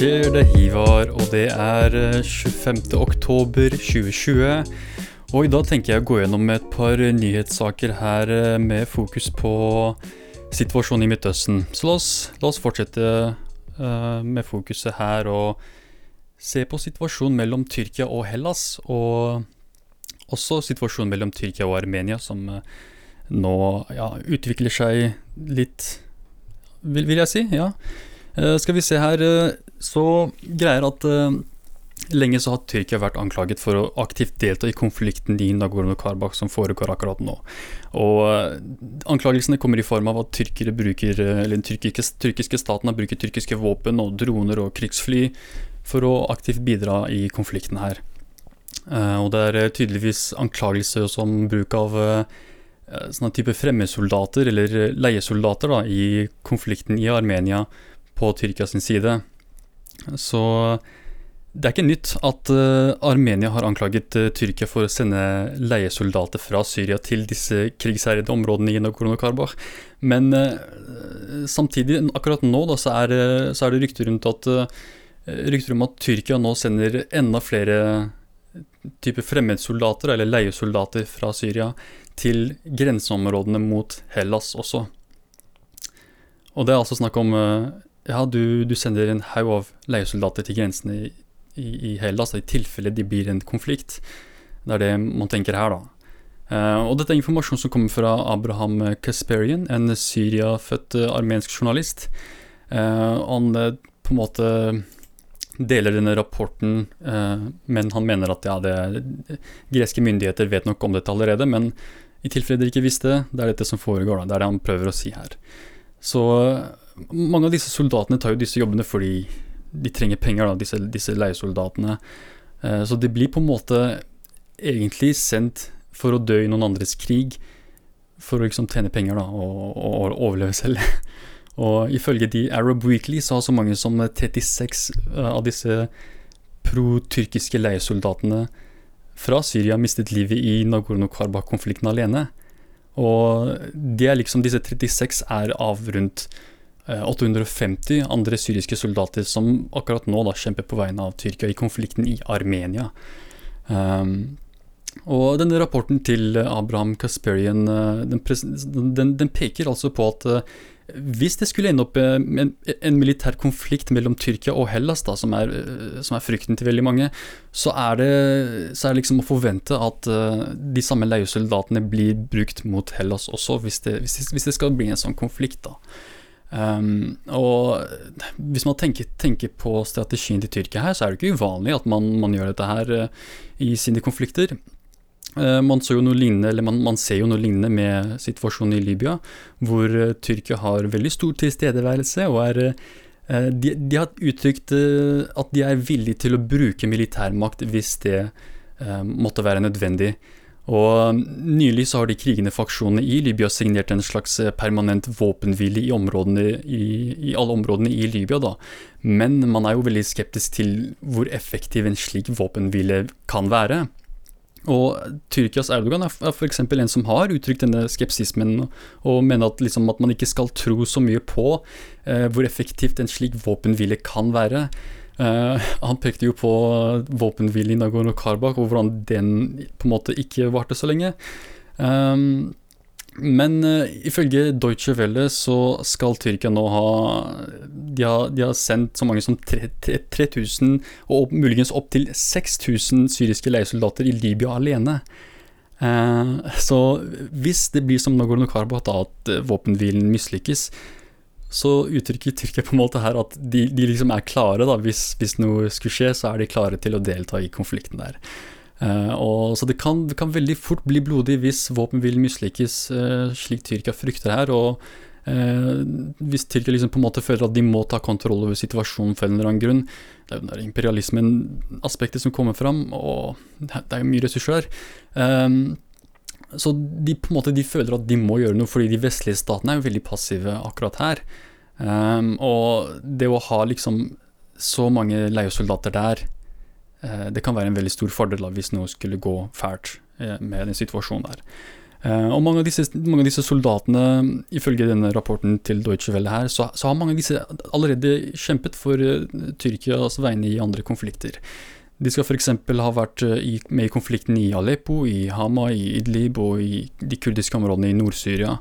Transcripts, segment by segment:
Skjer? Det er Hivar, og det er eh, 25. oktober 2020. Og i dag tenker jeg å gå gjennom et par nyhetssaker her eh, med fokus på situasjonen i Midtøsten. Så la oss, la oss fortsette eh, med fokuset her og se på situasjonen mellom Tyrkia og Hellas. Og også situasjonen mellom Tyrkia og Armenia, som eh, nå ja, utvikler seg litt, vil, vil jeg si. ja. Eh, skal vi se her, eh, så greier at uh, lenge så har Tyrkia vært anklaget for å aktivt delta i konflikten i Nagorno-Karabakh som foregår akkurat nå. Og uh, anklagelsene kommer i form av at tyrkere bruker, eh, eller den tyrkiske, tyrkiske staten har brukt tyrkiske våpen og droner og krigsfly for å aktivt bidra i konflikten her. Uh, og det er tydeligvis anklagelser som bruk av sånne type fremmedsoldater, eller leiesoldater, da, i konflikten i Armenia på Tyrkias side. Så det er ikke nytt at eh, Armenia har anklaget eh, Tyrkia for å sende leiesoldater fra Syria til disse krigsherjede områdene i Nagorno-Karabakh. Men eh, samtidig, akkurat nå, da, så er, så er det rykter at Rykter om at Tyrkia nå sender enda flere type fremmedsoldater, eller leiesoldater fra Syria, til grenseområdene mot Hellas også. Og det er altså snakk om Ja, du, du sender en haug av leiesoldater til grensene i, i, i Hellas, i tilfelle de blir en konflikt. Det er det man tenker her, da. Eh, og dette er informasjon som kommer fra Abraham Kasperian, en Syria-født eh, armensk journalist. Eh, han eh, på en måte deler denne rapporten, eh, men han mener at ja, det, greske myndigheter vet nok om dette allerede, men i tilfelle dere ikke visste, det er dette som foregår. Da. Det er det han prøver å si her. Så mange av disse soldatene tar jo disse jobbene fordi de trenger penger, da, disse, disse leiesoldatene. Eh, så de blir på en måte egentlig sendt for å dø i noen andres krig, for å liksom tjene penger da, og, og, overleve selv. Og ifølge de Arab Weekly så har så mange som 36 eh, av disse pro-tyrkiske leiesoldatene fra Syria mistet livet i Nagorno-Karbakh-konflikten alene. Og de er liksom, disse 36 er av rundt 850 andre syriske soldater som akkurat nå da kjemper på vegne av Tyrkia i konflikten i Armenia. Um, og denne rapporten til Abraham Kasperian eh, den, den, den peker altså på at eh, hvis det skulle ende opp eh, med en, en militær konflikt mellom Tyrkia og Hellas, da, som, er, eh, som er frykten til veldig mange, så er det, så er det liksom å forvente at eh, de samme leiesoldatene blir brukt mot Hellas også, hvis det, hvis hvis det skal bli en sånn konflikt. da. Um, og hvis man tenker, tenker på strategien til Tyrkia her, så er det ikke uvanlig at man, man gjør dette her uh, i sine konflikter. Uh, man, så jo noe lignende, eller man, man ser jo noe lignende med situasjonen i Libya, hvor uh, Tyrkia har veldig stor tilstedeværelse og er de, de har uttrykt at de er villige til å bruke militærmakt hvis det måtte være nødvendig. Og Nylig så har de krigende faksjonene i Libya signert en slags eh, permanent våpenhvile i, i, i alle områdene i Libya. da. Men man er jo veldig skeptisk til hvor effektiv en slik våpenhvile kan være. Og Tyrkias Erdogan er f.eks. en som har uttrykt denne skepsismen, og mener at, liksom, at man ikke skal tro så mye på eh, hvor effektivt en slik våpenhvile kan være. Eh, han pekte jo på våpenhvilen i Nagorno-Karbakh, og hvordan den på en måte ikke varte så lenge. Um, men uh, ifølge Deutsche Welle så skal Tyrkia nå ha De har, de har sendt så mange som 3000, og opp, muligens opptil 6000 syriske leiesoldater i Libya alene. Uh, så hvis det blir som Nagorno-Karbakh, at våpenhvilen mislykkes, så uttrykker Tyrkia på en måte her at de, de liksom er klare, da. Hvis, hvis noe skulle skje, så er de klare til å delta i konflikten der. Uh, og, så det kan, det kan veldig fort bli blodig hvis våpenhvilen mislykkes, uh, slik Tyrkia frykter her. Og eh, hvis Tyrkia liksom på en måte føler at de må ta kontroll over situasjonen for en eller annen grunn. Det er jo den imperialismen-aspektet som kommer fram, og det er jo mye ressurser der. Um, så de, på en måte, de føler at de må gjøre noe, fordi de vestlige statene er jo veldig passive akkurat her. Um, og det å ha liksom så mange leiesoldater der, uh, det kan være en veldig stor fordel hvis noe skulle gå fælt uh, med den situasjonen der. Uh, og mange av, disse, mange av, disse, soldatene, ifølge denne rapporten til Deutsche Welle her, så, så har mange av disse allerede kjempet for uh, Tyrkias vegne i andre konflikter. De skal f.eks. ha vært i, med i konflikten i Aleppo, i Hama, i Idlib og i de kurdiske områdene i Nord-Syria.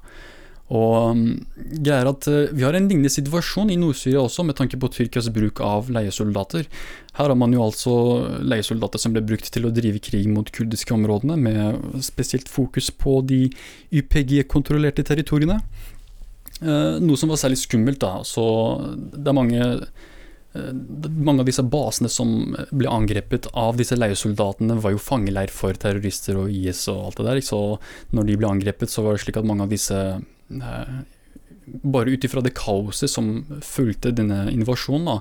Og um, er at uh, Vi har en lignende situasjon i Nord-Syria også, med tanke på Tyrkias bruk av leiesoldater. Her har man jo altså leiesoldater som ble brukt til å drive krig mot kurdiske områdene, med spesielt fokus på de YPG-kontrollerte territoriene. Uh, noe som var særlig skummelt, da. Så det er mange mange av disse basene som ble angrepet av disse leiesoldatene, var jo fangeleir for terrorister og IS og alt det der. Så når de ble angrepet, så var det slik at mange av disse Eh, bare ut ifra det kaoset som fulgte denne invasjonen, da,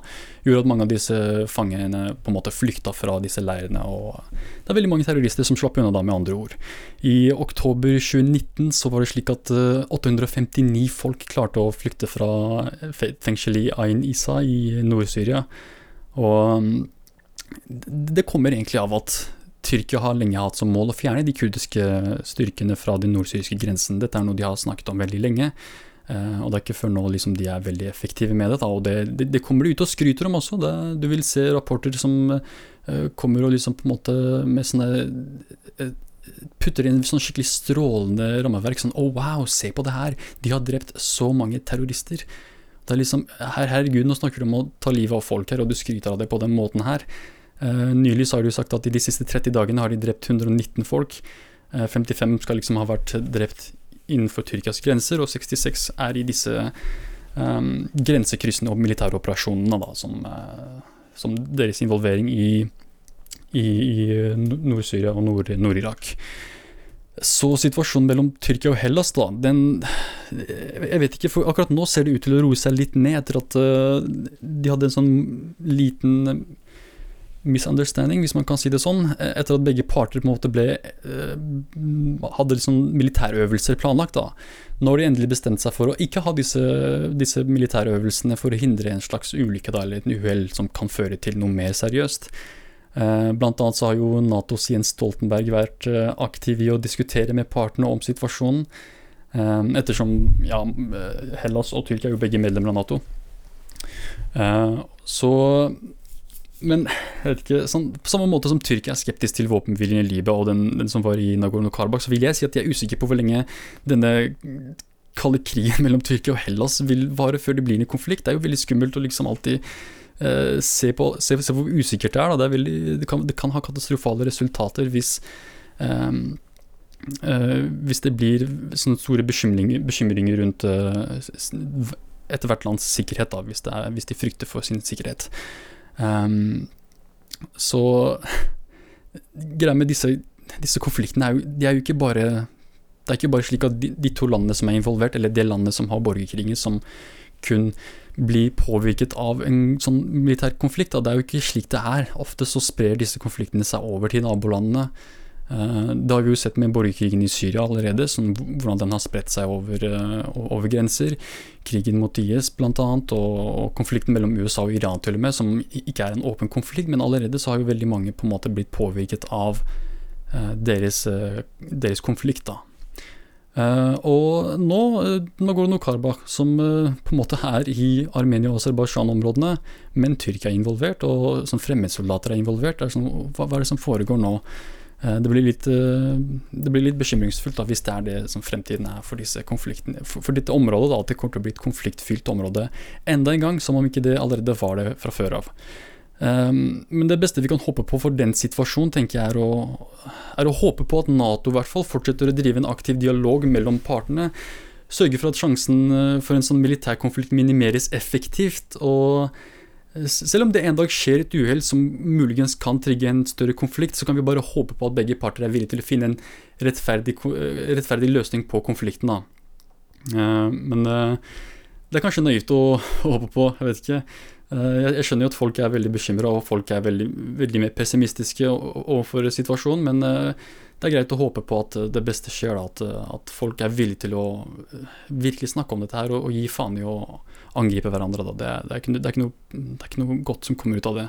gjorde at mange av disse fangene på en måte flykta fra disse leirene. og Det er veldig mange terrorister som slapp unna da, med andre ord. I oktober 2019 så var det slik at 859 eh, folk klarte å flykte fra fengselet i Ain Isa i Nord-Syria. Og mm, det kommer egentlig av at Tyrkia har lenge hatt som mål å fjerne de kurdiske styrkene fra den nordsyriske grensen. Dette er noe de har snakket om veldig lenge. Uh, og det er ikke før nå liksom, de er veldig effektive med det. Og det, det, det, kommer de ut og skryter om også. Det, du vil se rapporter som uh, kommer og liksom på en måte med sånne uh, Putter inn sånn skikkelig strålende rammeverk. Sånn oh, wow, se på det her! De har drept så mange terrorister'. Det er liksom, her, Herregud, nå snakker du om å ta livet av folk her, og du skryter av det på den måten her. Uh, nylig så har du sagt at i de siste 30 dagene har de drept 119 folk. Uh, eh, 55 skal liksom ha vært drept innenfor Tyrkias grenser, og 66 er i disse um, grensekryssende og militære operasjonene, da, som, uh, som, deres involvering i, i, i Nord-Syria og Nord-Irak. Så situasjonen mellom Tyrkia og Hellas, da, den Jeg vet ikke, for akkurat nå ser det ut til å roe seg litt ned etter at de hadde en sånn liten misunderstanding, hvis man kan si det sånn, etter at begge parter på en måte ble eh, hadde liksom militærøvelser planlagt. da. Når de endelig bestemte seg for å ikke ha disse, disse militærøvelsene for å hindre en slags ulykke da, eller et uhell som kan føre til noe mer seriøst. Eh, blant annet så har jo Natos Jens Stoltenberg vært eh, aktiv i å diskutere med partene om situasjonen. Ettersom ja, Hellas og Tyrkia er jo begge medlemmer av Nato. Så men jeg vet ikke, sånn, på samme måte som Tyrkia er skeptisk til våpenhvilen i Libya og den, den som var i Nagorno-Karabakh, så vil jeg si at jeg er usikker på hvor lenge denne kalde krigen mellom Tyrkia og Hellas vil vare før det blir en konflikt. Det er jo veldig skummelt å liksom alltid uh, se, på, se, se, hvor usikkert det er. Det, er veldig, det, kan, det, kan, ha katastrofale resultater hvis um, uh, hvis det blir sånne store bekymringer, bekymringer rundt uh, etter hvert lands sikkerhet, da, hvis, er, hvis de frykter for sin sikkerhet. Um, så greia med disse, disse konfliktene er jo, de er jo ikke bare det er ikke bare slik at de, de, to landene som er involvert, eller det landet som har borgerkrigen, som kun blir påvirket av en sånn militær konflikt. Da. Det er jo ikke slik det er. Ofte så sprer disse konfliktene seg over til nabolandene. Eh, det har vi jo sett med borgerkrigen i Syria allerede, sånn, hvordan den har spredt seg over, eh, over grenser. Krigen mot IS bl.a., og, og konflikten mellom USA og Iran til og med, som ikke er en åpen konflikt, men allerede så har jo veldig mange på en måte blitt påvirket av uh, deres, deres, konflikt. da. Og nå Nagorno-Karbakh, som på en måte er i Armenia og Aserbajdsjan-områdene, men Tyrkia er involvert, og som fremmedsoldater er involvert. Er sånn, hva, hva, er det som foregår nå? Eh, det blir litt, eh, det blir litt bekymringsfullt da, hvis det er det som fremtiden er for disse konfliktene. For, for dette området da, det kommer til å bli et konfliktfylt område enda en gang, som om ikke det allerede var det fra før av. Um, men det beste vi kan håpe på for den situasjonen, tenker jeg er å, er å håpe på at Nato i hvert fall fortsetter å drive en aktiv dialog mellom partene. Sørge for at sjansen for en sånn militærkonflikt minimeres effektivt. og selv om det en dag skjer et uhell som muligens kan trigge en større konflikt, så kan vi bare håpe på at begge parter er villige til å finne en rettferdig, rettferdig løsning på konflikten. Da. Eh, men eh, det er kanskje naivt å håpe på, jeg vet ikke. Eh, jeg skjønner jo at folk er veldig bekymra, og folk er veldig, veldig, mer pessimistiske overfor situasjonen, men det er greit å håpe på at det beste skjer, at, at, folk er villige til å virkelig snakke om dette her og, og gi faen i å angripe hverandre. Det, det, er ikke, det, er noe, det, er ikke, noe, godt som kommer ut av det.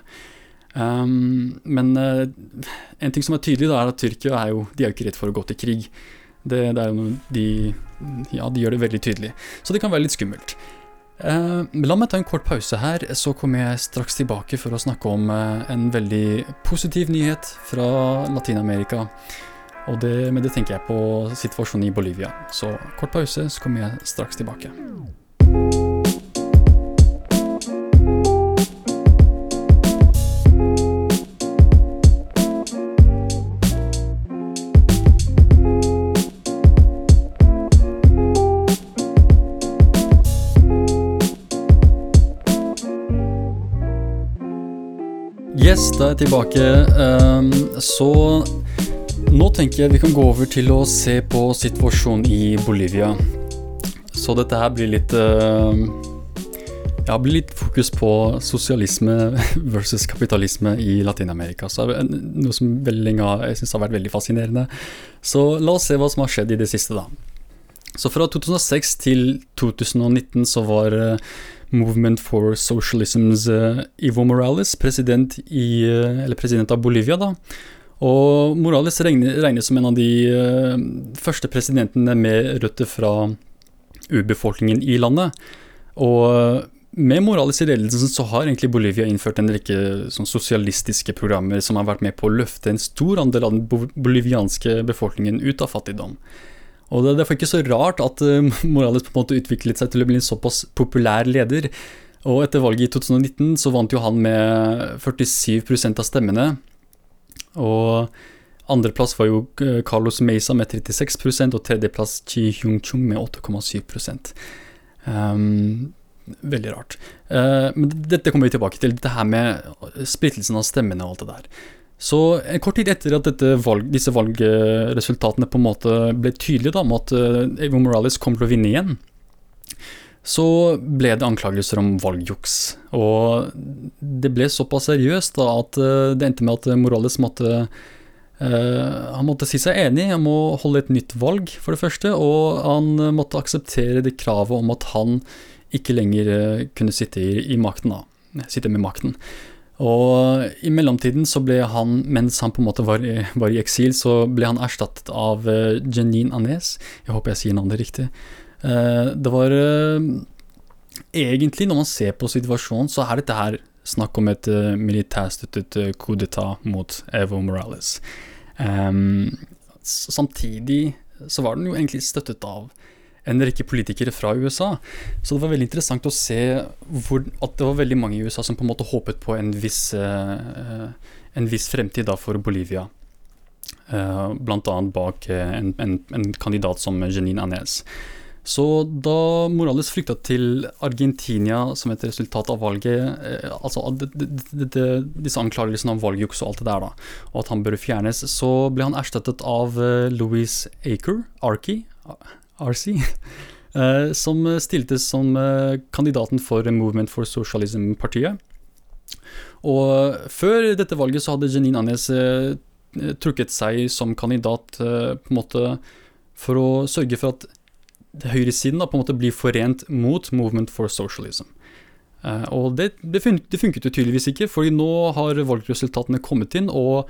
Um, men uh, en ting som er tydelig, da, er at Tyrkia er jo, de er jo ikke redd for å gå til krig. Det, er jo de Ja, de gjør det veldig tydelig. Så det kan være litt skummelt. Uh, la meg ta en kort pause her, så kommer jeg straks tilbake for å snakke om uh, en veldig positiv nyhet fra Latin-Amerika. Og det, med det tenker jeg på situasjonen i Bolivia. Så kort pause, så kommer jeg straks tilbake. Yes, da er jeg tilbake. Um, så nå tenker jeg vi kan gå over til å se på situasjonen i Bolivia. Så dette her blir litt uh, Ja, blir litt fokus på sosialisme versus kapitalisme i Latin-Amerika. Så noe som veldig lenge jeg synes har vært veldig fascinerende. Så la oss se hva som har skjedd i det siste, da. Så fra 2006 til 2019 så var uh, Movement for Socialisms Ivo Morales, president, i, Eller president, av Bolivia. da. Og Morales regnes som en av de uh, første presidentene med røtter fra urbefolkningen i landet. Og med Morales i ledelsen så har egentlig Bolivia innført en rekke sånn, sosialistiske programmer som har vært med på å løfte en stor andel av den bolivianske befolkningen ut av fattigdom. Og det er derfor ikke så rart at uh, Morales på en måte utviklet seg til å bli en såpass populær leder. Og etter valget i 2019 så vant jo han med 47% av stemmene. Og andreplass var jo eh, Carlos Meisa med 36% og tredjeplass Chi Hyung-chung med 8,7 um, Veldig rart. Uh, men dette kommer vi tilbake til, dette her med splittelsen av stemmene og alt det der. Så en kort tid etter at valg, disse valgresultatene på en måte ble tydelige da, om at Evo Morales kom til å vinne igjen, så ble det anklagelser om valgjuks. Og det ble såpass seriøst da, at uh, det endte med at Morales måtte Uh, han måtte si seg enig, om å holde et nytt valg, for det første, og han måtte akseptere det kravet om at han ikke lenger kunne sitte, i, i makten, sitte med makten. Og i mellomtiden så ble han, mens han på en måte var var i eksil, så ble han erstattet av Janine Anes. Jeg håper jeg sier navnet riktig. Uh, det var uh, Egentlig, når man ser på situasjonen, så er dette her snakk om et uh, militærstøttet coup mot Evo Morales. Um, samtidig så var den jo egentlig støttet av en rekke politikere fra USA. Så det var veldig interessant å se hvor, at det var veldig mange i USA som på en måte håpet på en viss, en viss fremtid da for Bolivia. Blant annet bak en, en, en, kandidat som Janine Anes. Så da Morales flykta til Argentina som et resultat av valget, uh, altså det, det, det, disse anklagelsene om valgjuks og alt det der, da, og at han bør fjernes, så ble han erstattet av Louis Aker, Arki, RC, eh, som stilte som eh, kandidaten for Movement for Socialism-partiet. Og før dette valget så hadde Janine Anes eh, trukket seg som kandidat på en måte for å sørge for at høyresiden da på en måte blir forent mot Movement for Socialism. og det, det, fun det funket jo tydeligvis ikke, for nå har valgresultatene kommet inn, og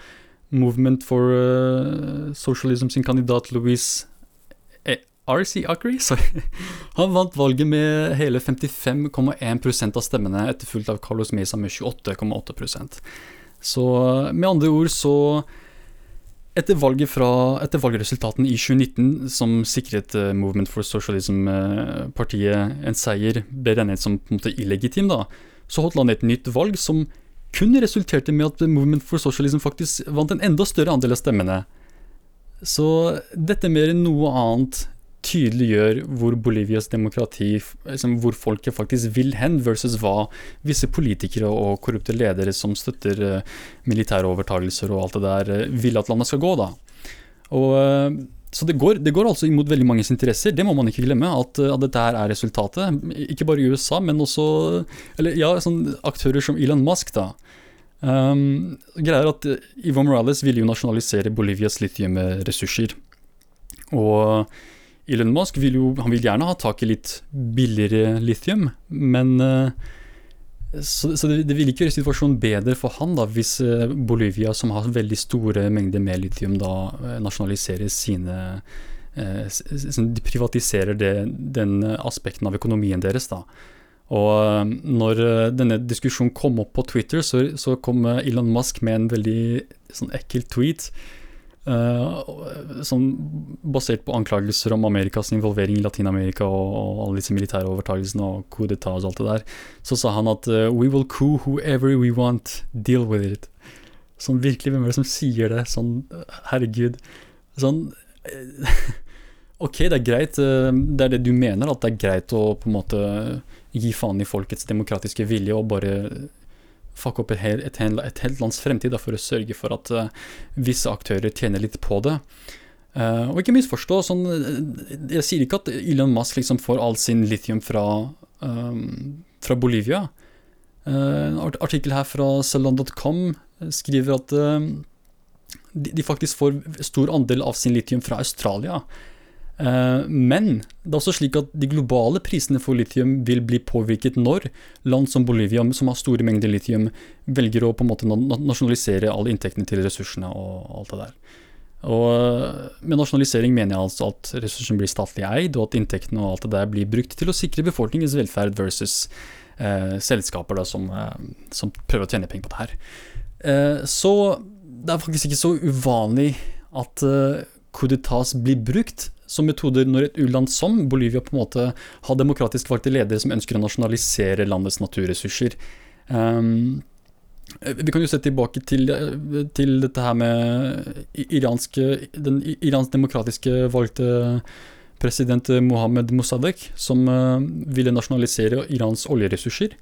Movement for Socialism sin kandidat Louise RC Akri, sorry. Han vant valget med hele 55,1% av stemmene, etterfulgt av Carlos Mesa med 28,8% Så med andre ord så etter, valget fra, etter valgresultatene i 2019, som sikret uh, Movement for Socialism-partiet uh, en seier, ble regnet som på en måte illegitim, da, så holdt landet et nytt valg som kun resulterte med at Movement for Socialism faktisk vant en enda større andel av stemmene. Så dette mer enn noe annet tydeliggjør hvor Bolivias demokrati, liksom hvor folket faktisk vil hen, versus hva visse politikere og korrupte ledere som støtter uh, militære overtagelser og alt det der, uh, vil at landet skal gå. da. Og, uh, så det går, det går, altså imot veldig manges interesser, det må man ikke glemme. At, at dette her er resultatet. Ikke bare i USA, men også eller, ja, sånn aktører som Elon Musk. da. Um, greia er at Ivo Morales ville jo nasjonalisere Bolivias lithiumressurser. Og Elon Musk vil jo han vil gjerne ha tak i litt billigere lithium, men eh, så, så det, det, vil ikke gjøre situasjonen bedre for han da, hvis eh, Bolivia, som har veldig store mengder med lithium, da eh, nasjonaliserer sine, de privatiserer det, den aspekten av økonomien deres. da. Og når denne diskusjonen kom opp på Twitter, så, så kom Elon Musk med en veldig sånn ekkel tweet sånn basert på anklagelser om Amerikas involvering i Latin-Amerika og, og, alle disse militære overtakelsene og coup d'etat og alt det der, så sa han at uh, We will coup whoever we want, deal with it. Sånn virkelig, hvem er det som sier det? Sånn, herregud. Sånn Ok, det er greit, det er det du mener, at det er greit å på en måte gi faen i folkets demokratiske vilje og bare fucke opp et, hel, et, et, helt lands fremtid da, for å sørge for at uh, visse aktører tjener litt på det. Uh, og ikke misforstå, sånn, eh, jeg sier ikke at Elon Musk liksom får all sin lithium fra, um, fra Bolivia. Uh, en artikkel her fra Salon.com skriver at de, de, faktisk får stor andel av sin lithium fra Australia. Eh, men det er også slik at de globale prisene for litium vil bli påvirket når land som Bolivia, som har store mengder litium, velger å på en måte nasjonalisere alle inntektene til ressursene og alt det der. Og eh, med nasjonalisering mener jeg altså at ressursen blir statlig eid, og at inntektene og alt det der blir brukt til å sikre befolkningens velferd versus eh, selskaper da, som, eh, som, prøver å tjene penger på det her. Eh, så det er faktisk ikke så uvanlig at eh, blir brukt som metoder når et u-land som Bolivia på en måte har demokratisk valgte ledere som ønsker å nasjonalisere landets naturressurser. Um, vi kan jo se tilbake til, til dette her med iranske, den iransk demokratiske valgte president Mohammed Mossadegh, som uh, ville nasjonalisere Irans oljeressurser.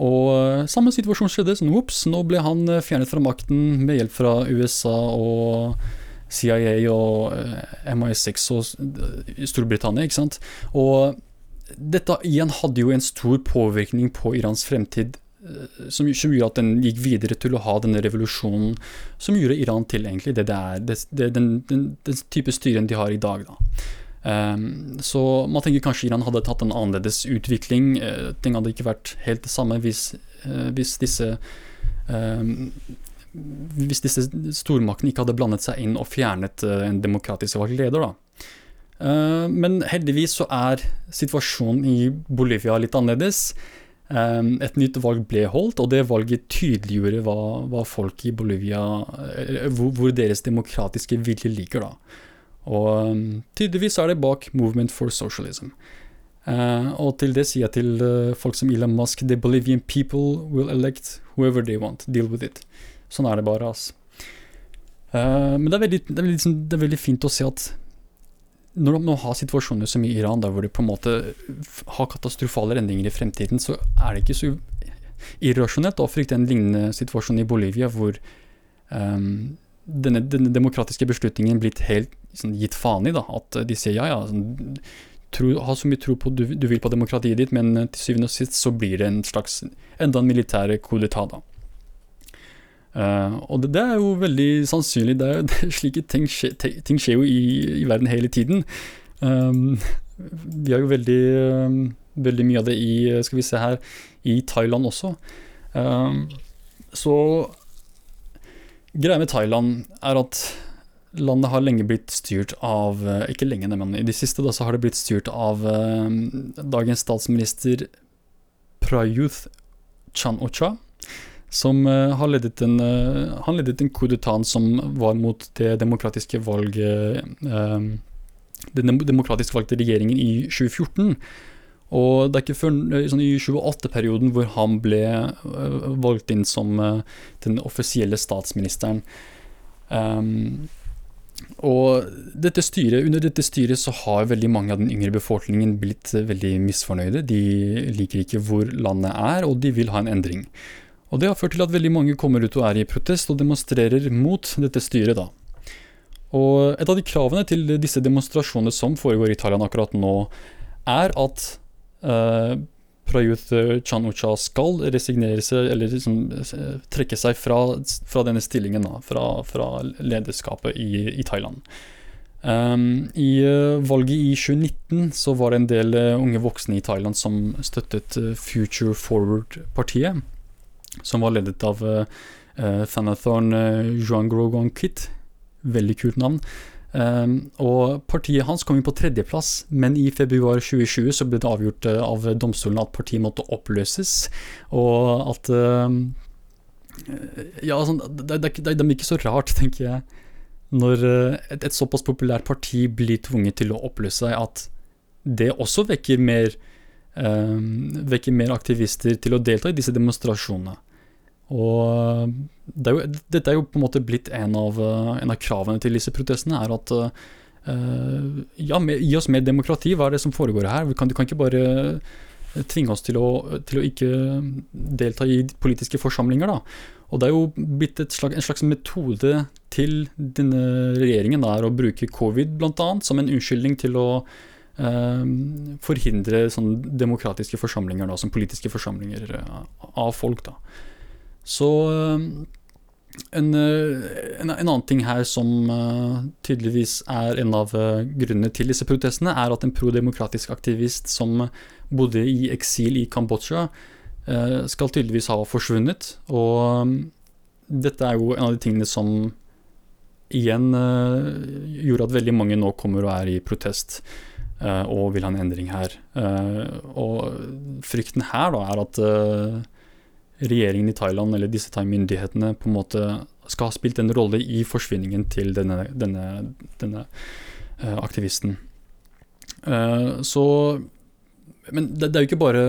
Og uh, samme situasjon skjedde. sånn, Ops, nå ble han fjernet fra makten med hjelp fra USA og CIA og eh, MI6 og Storbritannia, ikke sant. Og dette igjen hadde jo en stor påvirkning på Irans fremtid, eh, som, som gjorde at den gikk videre til å ha denne revolusjonen som gjorde Iran til egentlig det det er, det, det, den, den, den, type styren de har i dag. da. Um, så man tenker kanskje Iran hadde tatt en annerledes utvikling. Uh, ting hadde ikke vært helt det samme hvis, uh, hvis disse um, hvis disse stormaktene ikke hadde blandet seg inn og fjernet eh, en demokratisk valgt leder. da. Eh, men heldigvis så er situasjonen i Bolivia litt annerledes. Eh, et nytt valg ble holdt, og det valget tydeliggjorde hva, hva folk i Bolivia hvor, hvor, deres demokratiske vilje ligger. da. Og tydeligvis er det bak Movement for Socialism. og til det sier jeg til folk som Elon Musk The Bolivian people will elect whoever they want. Deal with it. Sånn er det bare, altså. Uh, men det er, veldig, det, er veldig, det er, veldig, fint å se at når man har situasjoner som i Iran, der hvor de på en måte har katastrofale endringer i fremtiden, så er det ikke så irrasjonelt å frykte en lignende situasjon i Bolivia, hvor um, denne, denne, demokratiske beslutningen blitt helt sånn, gitt faen i. Da, at de sier ja, ja, sånn, tro, ha så mye tro på du, du vil på demokratiet ditt, men til syvende og sist så blir det en slags enda en militær coup d'etat. Uh, og det, det, er jo veldig sannsynlig. Det er, det, slike ting, skje, ting, skjer jo i, i, verden hele tiden. Um, vi har jo veldig, um, veldig mye av det i skal vi se her, i Thailand også. Um, så greia med Thailand er at landet har lenge blitt styrt av Ikke lenge, men i det siste da, så har det blitt styrt av dagens statsminister Prayuth Chan-Ocha som uh, har ledet en, uh, han ledet en coup som var mot det demokratiske valget uh, Den demokratisk valgte regjeringen i 2014. Og det er ikke før sånn i 28-perioden hvor han ble valgt inn som den offisielle statsministeren. Um, og dette styret, under dette styret så har veldig mange av den yngre befolkningen blitt veldig misfornøyde. De liker ikke hvor landet er, og de vil ha en endring. Og det har ført til at veldig mange kommer ut og er i protest og demonstrerer mot dette styret, da. Og et av de kravene til disse demonstrasjonene som foregår i Thailand akkurat nå, er at eh, Prayuth Chan-Ocha skal resignere seg, eller liksom, trekke seg fra, fra denne stillingen, da, fra, fra lederskapet i, i Thailand. Um, I uh, valget i 2019 så var det en del uh, unge voksne i Thailand som støttet Future Forward-partiet som var ledet av uh, Thanathorn uh, Juan Grogon Kitt. Veldig kult navn. Um, og partiet hans kom inn på tredjeplass, men i februar 2020 så ble det avgjort uh, av domstolen at partiet måtte oppløses, og at uh, Ja, sånn, det, det, det, det er ikke så rart, tenker jeg, når uh, et, et, såpass populært parti blir tvunget til å oppløse seg, at det også vekker mer, vekker mer aktivister til å delta i disse demonstrasjonene. Og det er jo, dette er jo på en måte blitt en av, eh, en av kravene til disse protestene, er at uh, ja, med, gi oss mer demokrati, hva er det som foregår her? Vi kan, du kan ikke bare tvinge oss til å, til å, ikke delta i politiske forsamlinger, da. Og det er jo blitt slags, en slags metode til denne regjeringen da, er å bruke covid bl.a. som en unnskyldning til å forhindre sånne demokratiske forsamlinger, da, som politiske forsamlinger av folk. da. Så eh, en, eh, en, en, annen ting her som tydeligvis er en av grunnene til disse protestene, er at en prodemokratisk aktivist som bodde i eksil i Kambodsja, skal tydeligvis ha forsvunnet. Og dette er jo en av de tingene som igjen gjorde at veldig mange nå kommer og er i protest og vil ha en endring her. og frykten her da er at regjeringen i Thailand eller disse thai-myndighetene på en måte skal ha spilt en rolle i forsvinningen til denne, denne, denne aktivisten. Så Men det, det, er jo ikke bare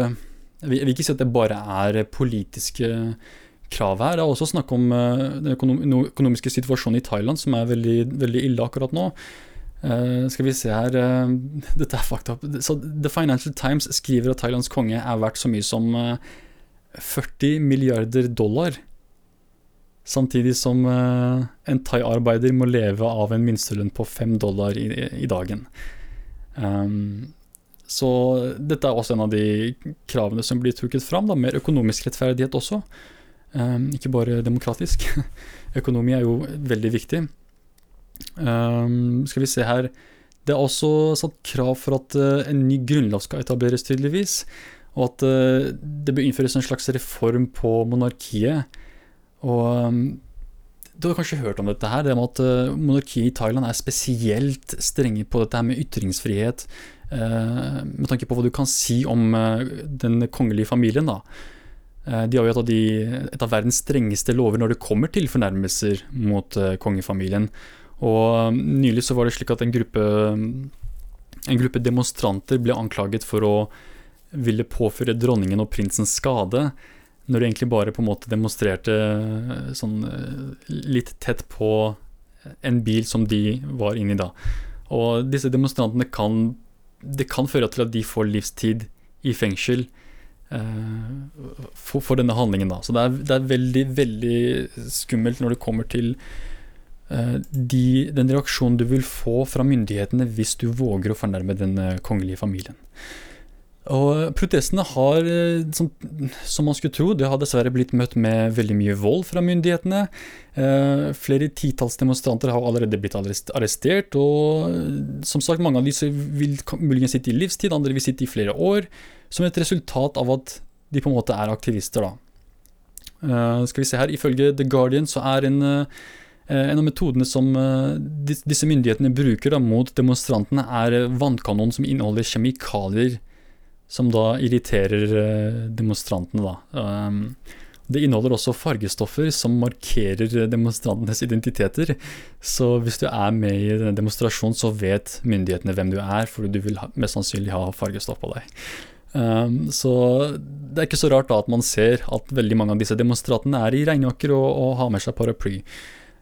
Jeg vil, ikke si at det bare er politiske krav her. Det er også snakk om den økonomiske situasjonen i Thailand, som er veldig, veldig ille akkurat nå. Uh, skal vi se her uh, Dette er fucked up. Så The Financial Times skriver at Thailands konge er verdt så mye som uh, 40 milliarder dollar. Samtidig som en thai-arbeider må leve av en minstelønn på 5 dollar i, i dagen. Um, så dette er også en av de kravene som blir trukket fram. Da, mer økonomisk rettferdighet også. Um, ikke bare demokratisk. Økonomi er jo veldig viktig. Um, skal vi se her Det er også satt krav for at uh, en ny grunnlov skal etableres, tydeligvis og at uh, det bør innføres en slags reform på monarkiet. Og um, du har kanskje hørt om dette her, det med at uh, monarkiet i Thailand er spesielt strenge på dette her med ytringsfrihet, uh, med tanke på hva du kan si om den kongelige familien. da. De har jo et av, de, et av, verdens strengeste lover når det kommer til fornærmelser mot kongefamilien. Og um, nylig så var det slik at en gruppe, en gruppe demonstranter ble anklaget for å ville påføre dronningen og prinsen skade, når de egentlig bare på en måte demonstrerte eh, sånn eh, litt tett på en bil som de var inni da. Og disse demonstrantene kan Det kan føre til at de får livstid i fengsel eh, for, for, denne handlingen, da. Så det er, det er, veldig, veldig skummelt når det kommer til de, den reaksjonen du vil få fra myndighetene hvis du våger å fornærme den kongelige familien. Og protestene har, eh, som, som, man skulle tro, det har dessverre blitt møtt med veldig mye vold fra myndighetene. Eh, flere titalls demonstranter har allerede blitt arrestert, og eh, som sagt, mange av disse vil muligens sitte i livstid, andre vil sitte i flere år, som et resultat av at de på en måte er aktivister, da. Eh, skal vi se her, ifølge The Guardian så er en eh, en av metodene som uh, disse myndighetene bruker mot demonstrantene, er vannkanon som inneholder kjemikalier som da irriterer eh, demonstrantene. Da. Um, det inneholder også fargestoffer som markerer demonstrantenes identiteter. Så hvis du er med i denne demonstrasjonen, så vet myndighetene hvem du er, for du vil mest sannsynlig ha fargestoff på deg. Um, så det er ikke så rart da at man ser at veldig mange av disse demonstrantene er i regnjakker og, og har med seg paraply.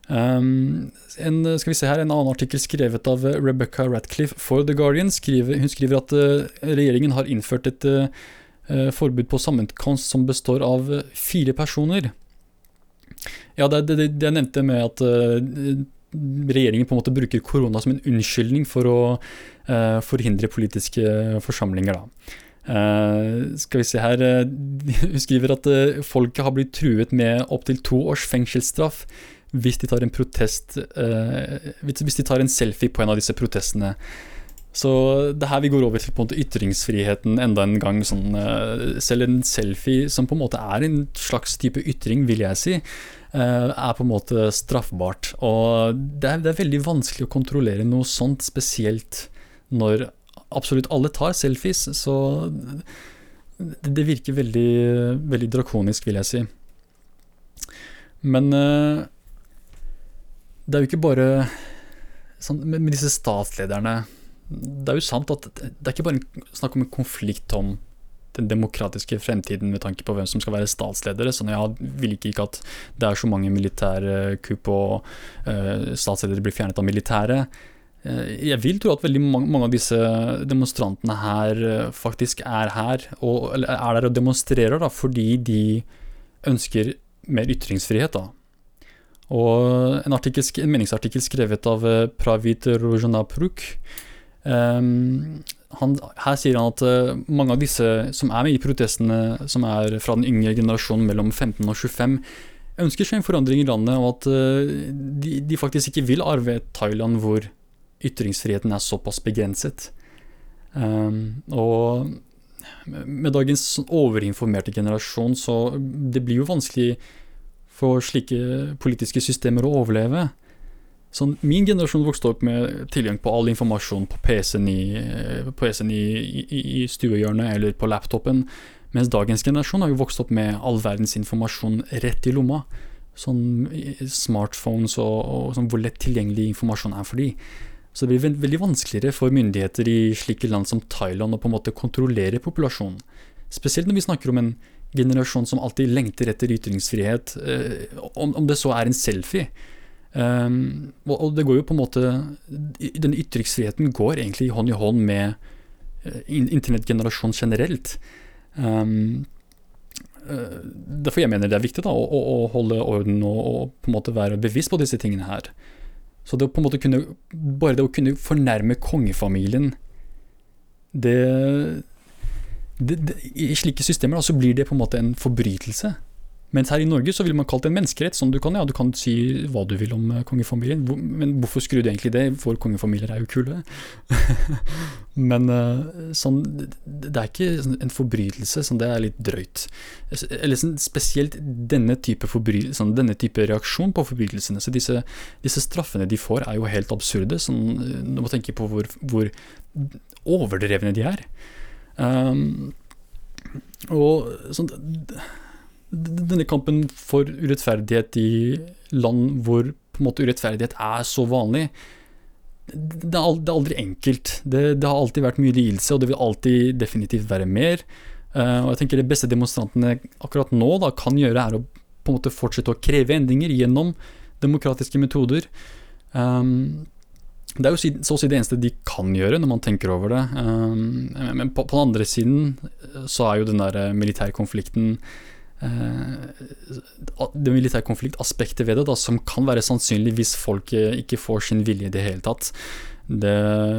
Um, en, skal vi se her, en annen artikkel skrevet av Rebecca Ratcliffe for The Guardian. Skriver, hun skriver at uh, regjeringen har innført et uh, forbud på sammenkomst som består av fire personer. Ja, det, det, det jeg nevnte med at uh, regjeringen på en måte bruker korona som en unnskyldning for å forhindre politiske forsamlinger. da. Uh, skal vi se her Hun skriver at folket har blitt truet med opptil to års fengselsstraff hvis de tar en protest uh, Hvis de tar en selfie på en av disse protestene. Så det er her vi går over til på en måte ytringsfriheten enda en gang. Sånn, uh, selv en selfie, som på en måte er en slags type ytring, vil jeg si, uh, er på en måte straffbart. Og det er, det er, veldig vanskelig å kontrollere noe sånt, spesielt når absolutt alle tar selfies. Så det, det virker veldig, veldig drakonisk, vil jeg si. Men uh, det er jo ikke bare sånn, med, disse statslederne det er jo sant at det er ikke bare snakk om en konflikt om den demokratiske fremtiden med tanke på hvem som skal være statsledere. Sånn, jeg vil ikke, ikke at det er så mange militærkupp og uh, statsledere blir fjernet av militæret. Uh, jeg vil tro at veldig mange, av disse demonstrantene her uh, faktisk er her, og, eller er der og demonstrerer da, fordi de ønsker mer ytringsfrihet. da. Og en, artikkel, en meningsartikkel skrevet av Pravit Rojanapruk Um, han, her sier han at uh, mange av disse som er med i protestene, som er fra den yngre generasjonen mellom 15 og 25, ønsker seg en forandring i landet, og at uh, de, de, faktisk ikke vil arve et Thailand hvor ytringsfriheten er såpass begrenset. Um, og med dagens overinformerte generasjon, så det blir jo vanskelig for slike politiske systemer å overleve. Sånn, min generasjon vokste opp med tilgang på all informasjon på PC-en i, PC i, i, i stuehjørnet eller på laptopen, mens dagens generasjon har jo vokst opp med all verdens informasjon rett i lomma. Sånn smartphones og, og sånn hvor lett tilgjengelig informasjon er for de. Så det blir veldig vanskeligere for myndigheter i slike land som Thailand å på en måte kontrollere populasjonen. Spesielt når vi snakker om en generasjon som alltid lengter etter ytringsfrihet, eh, om, det så er en selfie. Um, og det går jo på en måte Den ytringsfriheten går egentlig hånd i hånd med internettgenerasjon internettgenerasjonen generelt. Um, uh, derfor jeg mener det er viktig da, å, holde orden og, og, på en måte være bevisst på disse tingene her. Så det, å på en måte kunne, bare det å kunne fornærme kongefamilien det, det, det I slike systemer da, så blir det på en måte en forbrytelse. Mens her i Norge så vil man kalt det en menneskerett. Sånn du kan, ja, du kan si hva du vil om eh, kongefamilien, men hvorfor skrur du egentlig det? For kongefamilier er jo kule. men eh, sånn, det er ikke sånn en forbrytelse, sånn, det er litt drøyt. Eller sånn, spesielt denne type, sånn, denne type, reaksjon på forbrytelsene. Så disse, disse, straffene de får er jo helt absurde. Sånn, du må tenke på hvor, hvor overdrevne de er. Um, og sånn denne kampen for urettferdighet i land hvor på en måte urettferdighet er så vanlig, det er aldri enkelt. Det, det har alltid vært mye lidelse, og det vil alltid definitivt være mer. Uh, og jeg tenker Det beste demonstrantene akkurat nå da, kan gjøre, er å på en måte fortsette å kreve endringer gjennom demokratiske metoder. Um, det er jo så å si det eneste de kan gjøre, når man tenker over det. Um, men på, den andre siden så er jo den der militærkonflikten Eh, det militærkonfliktaspektet ved det, da, som kan være sannsynlig hvis folk ikke får sin vilje i det hele tatt. Det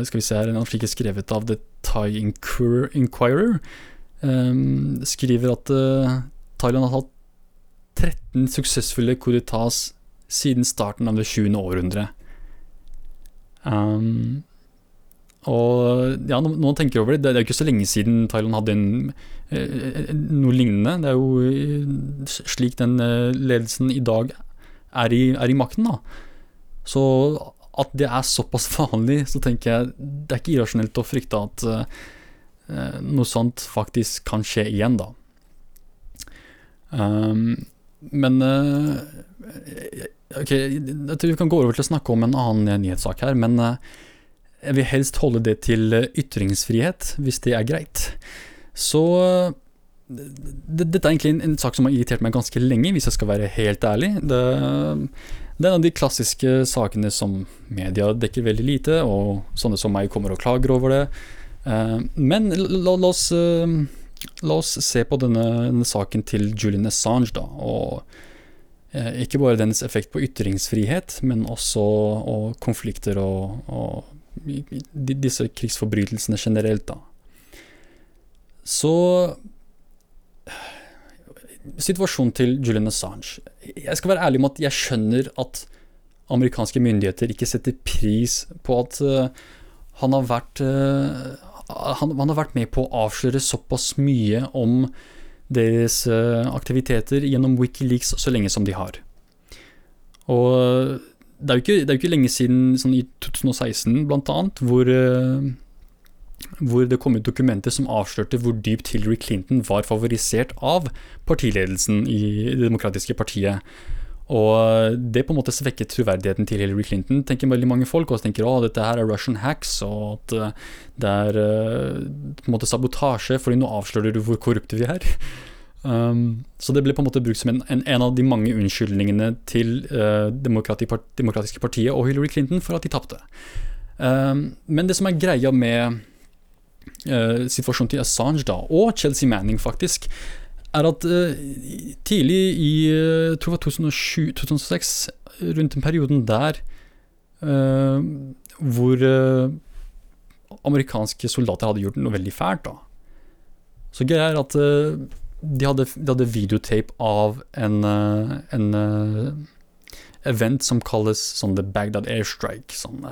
skal vi se her, en artikkel skrevet av The Thai Inquirer um, skriver at Thailand har hatt 13 suksessfulle kudetas siden starten av det 20. århundre. Um, og ja, når man tenker over det, det er jo ikke så lenge siden Thailand hadde en, eh, noe lignende. Det er jo eh, slik den eh, ledelsen i dag er i, er i makten, da. Så at det er såpass vanlig, så tenker jeg det er ikke irrasjonelt å frykte at uh, noe sånt faktisk kan skje igjen, da. Um, men uh, Ok, jeg tror vi kan gå over til å snakke om en annen nyhetssak her, men uh, jeg vil helst holde det til eh, ytringsfrihet, hvis det er greit. Så Dette er egentlig en, en, sak som har irritert meg ganske lenge, hvis jeg skal være helt ærlig. Det, det er en av de klassiske sakene som media dekker veldig lite, og sånne som meg kommer og klager over det. Eh, men la, la, oss, eh, la oss, se på denne, denne, saken til Julian Assange, da. Og ikke bare dens effekt på ytringsfrihet, men også konflikter og, og disse krigsforbrytelsene generelt, da. Så Situasjonen til Julian Assange. Jeg skal være ærlig med at jeg skjønner at amerikanske myndigheter ikke setter pris på at uh, han har vært uh, han, han, har vært med på å avsløre såpass mye om deres uh, aktiviteter gjennom Wikileaks så lenge som de har. Og det er jo ikke, er jo ikke lenge siden, sånn i 2016 blant annet, hvor, uh, hvor det kom ut dokumenter som avslørte hvor dypt Hillary Clinton var favorisert av partiledelsen i Det demokratiske partiet. Og det på en måte svekket troverdigheten til Hillary Clinton, tenker veldig mange folk. Og tenker at dette her er Russian hacks, og at eh, det er uh, på en måte sabotasje, fordi nå avslører du hvor korrupte vi er. Um, så det ble på en måte brukt som en, en, en av de mange unnskyldningene til uh, Demokratiske partiet og Hillary Clinton for at de tapte. Um, men det som er greia med uh, situasjonen til Assange da, og Chelsea Manning, faktisk, er at uh, tidlig i jeg tror det var 2007-2006, rundt den perioden der uh, hvor amerikanske soldater hadde gjort noe veldig fælt, da. Så greia er at de hadde, de hadde videotape av en, en event som kalles sånn The Baghdad Airstrike. Sånn,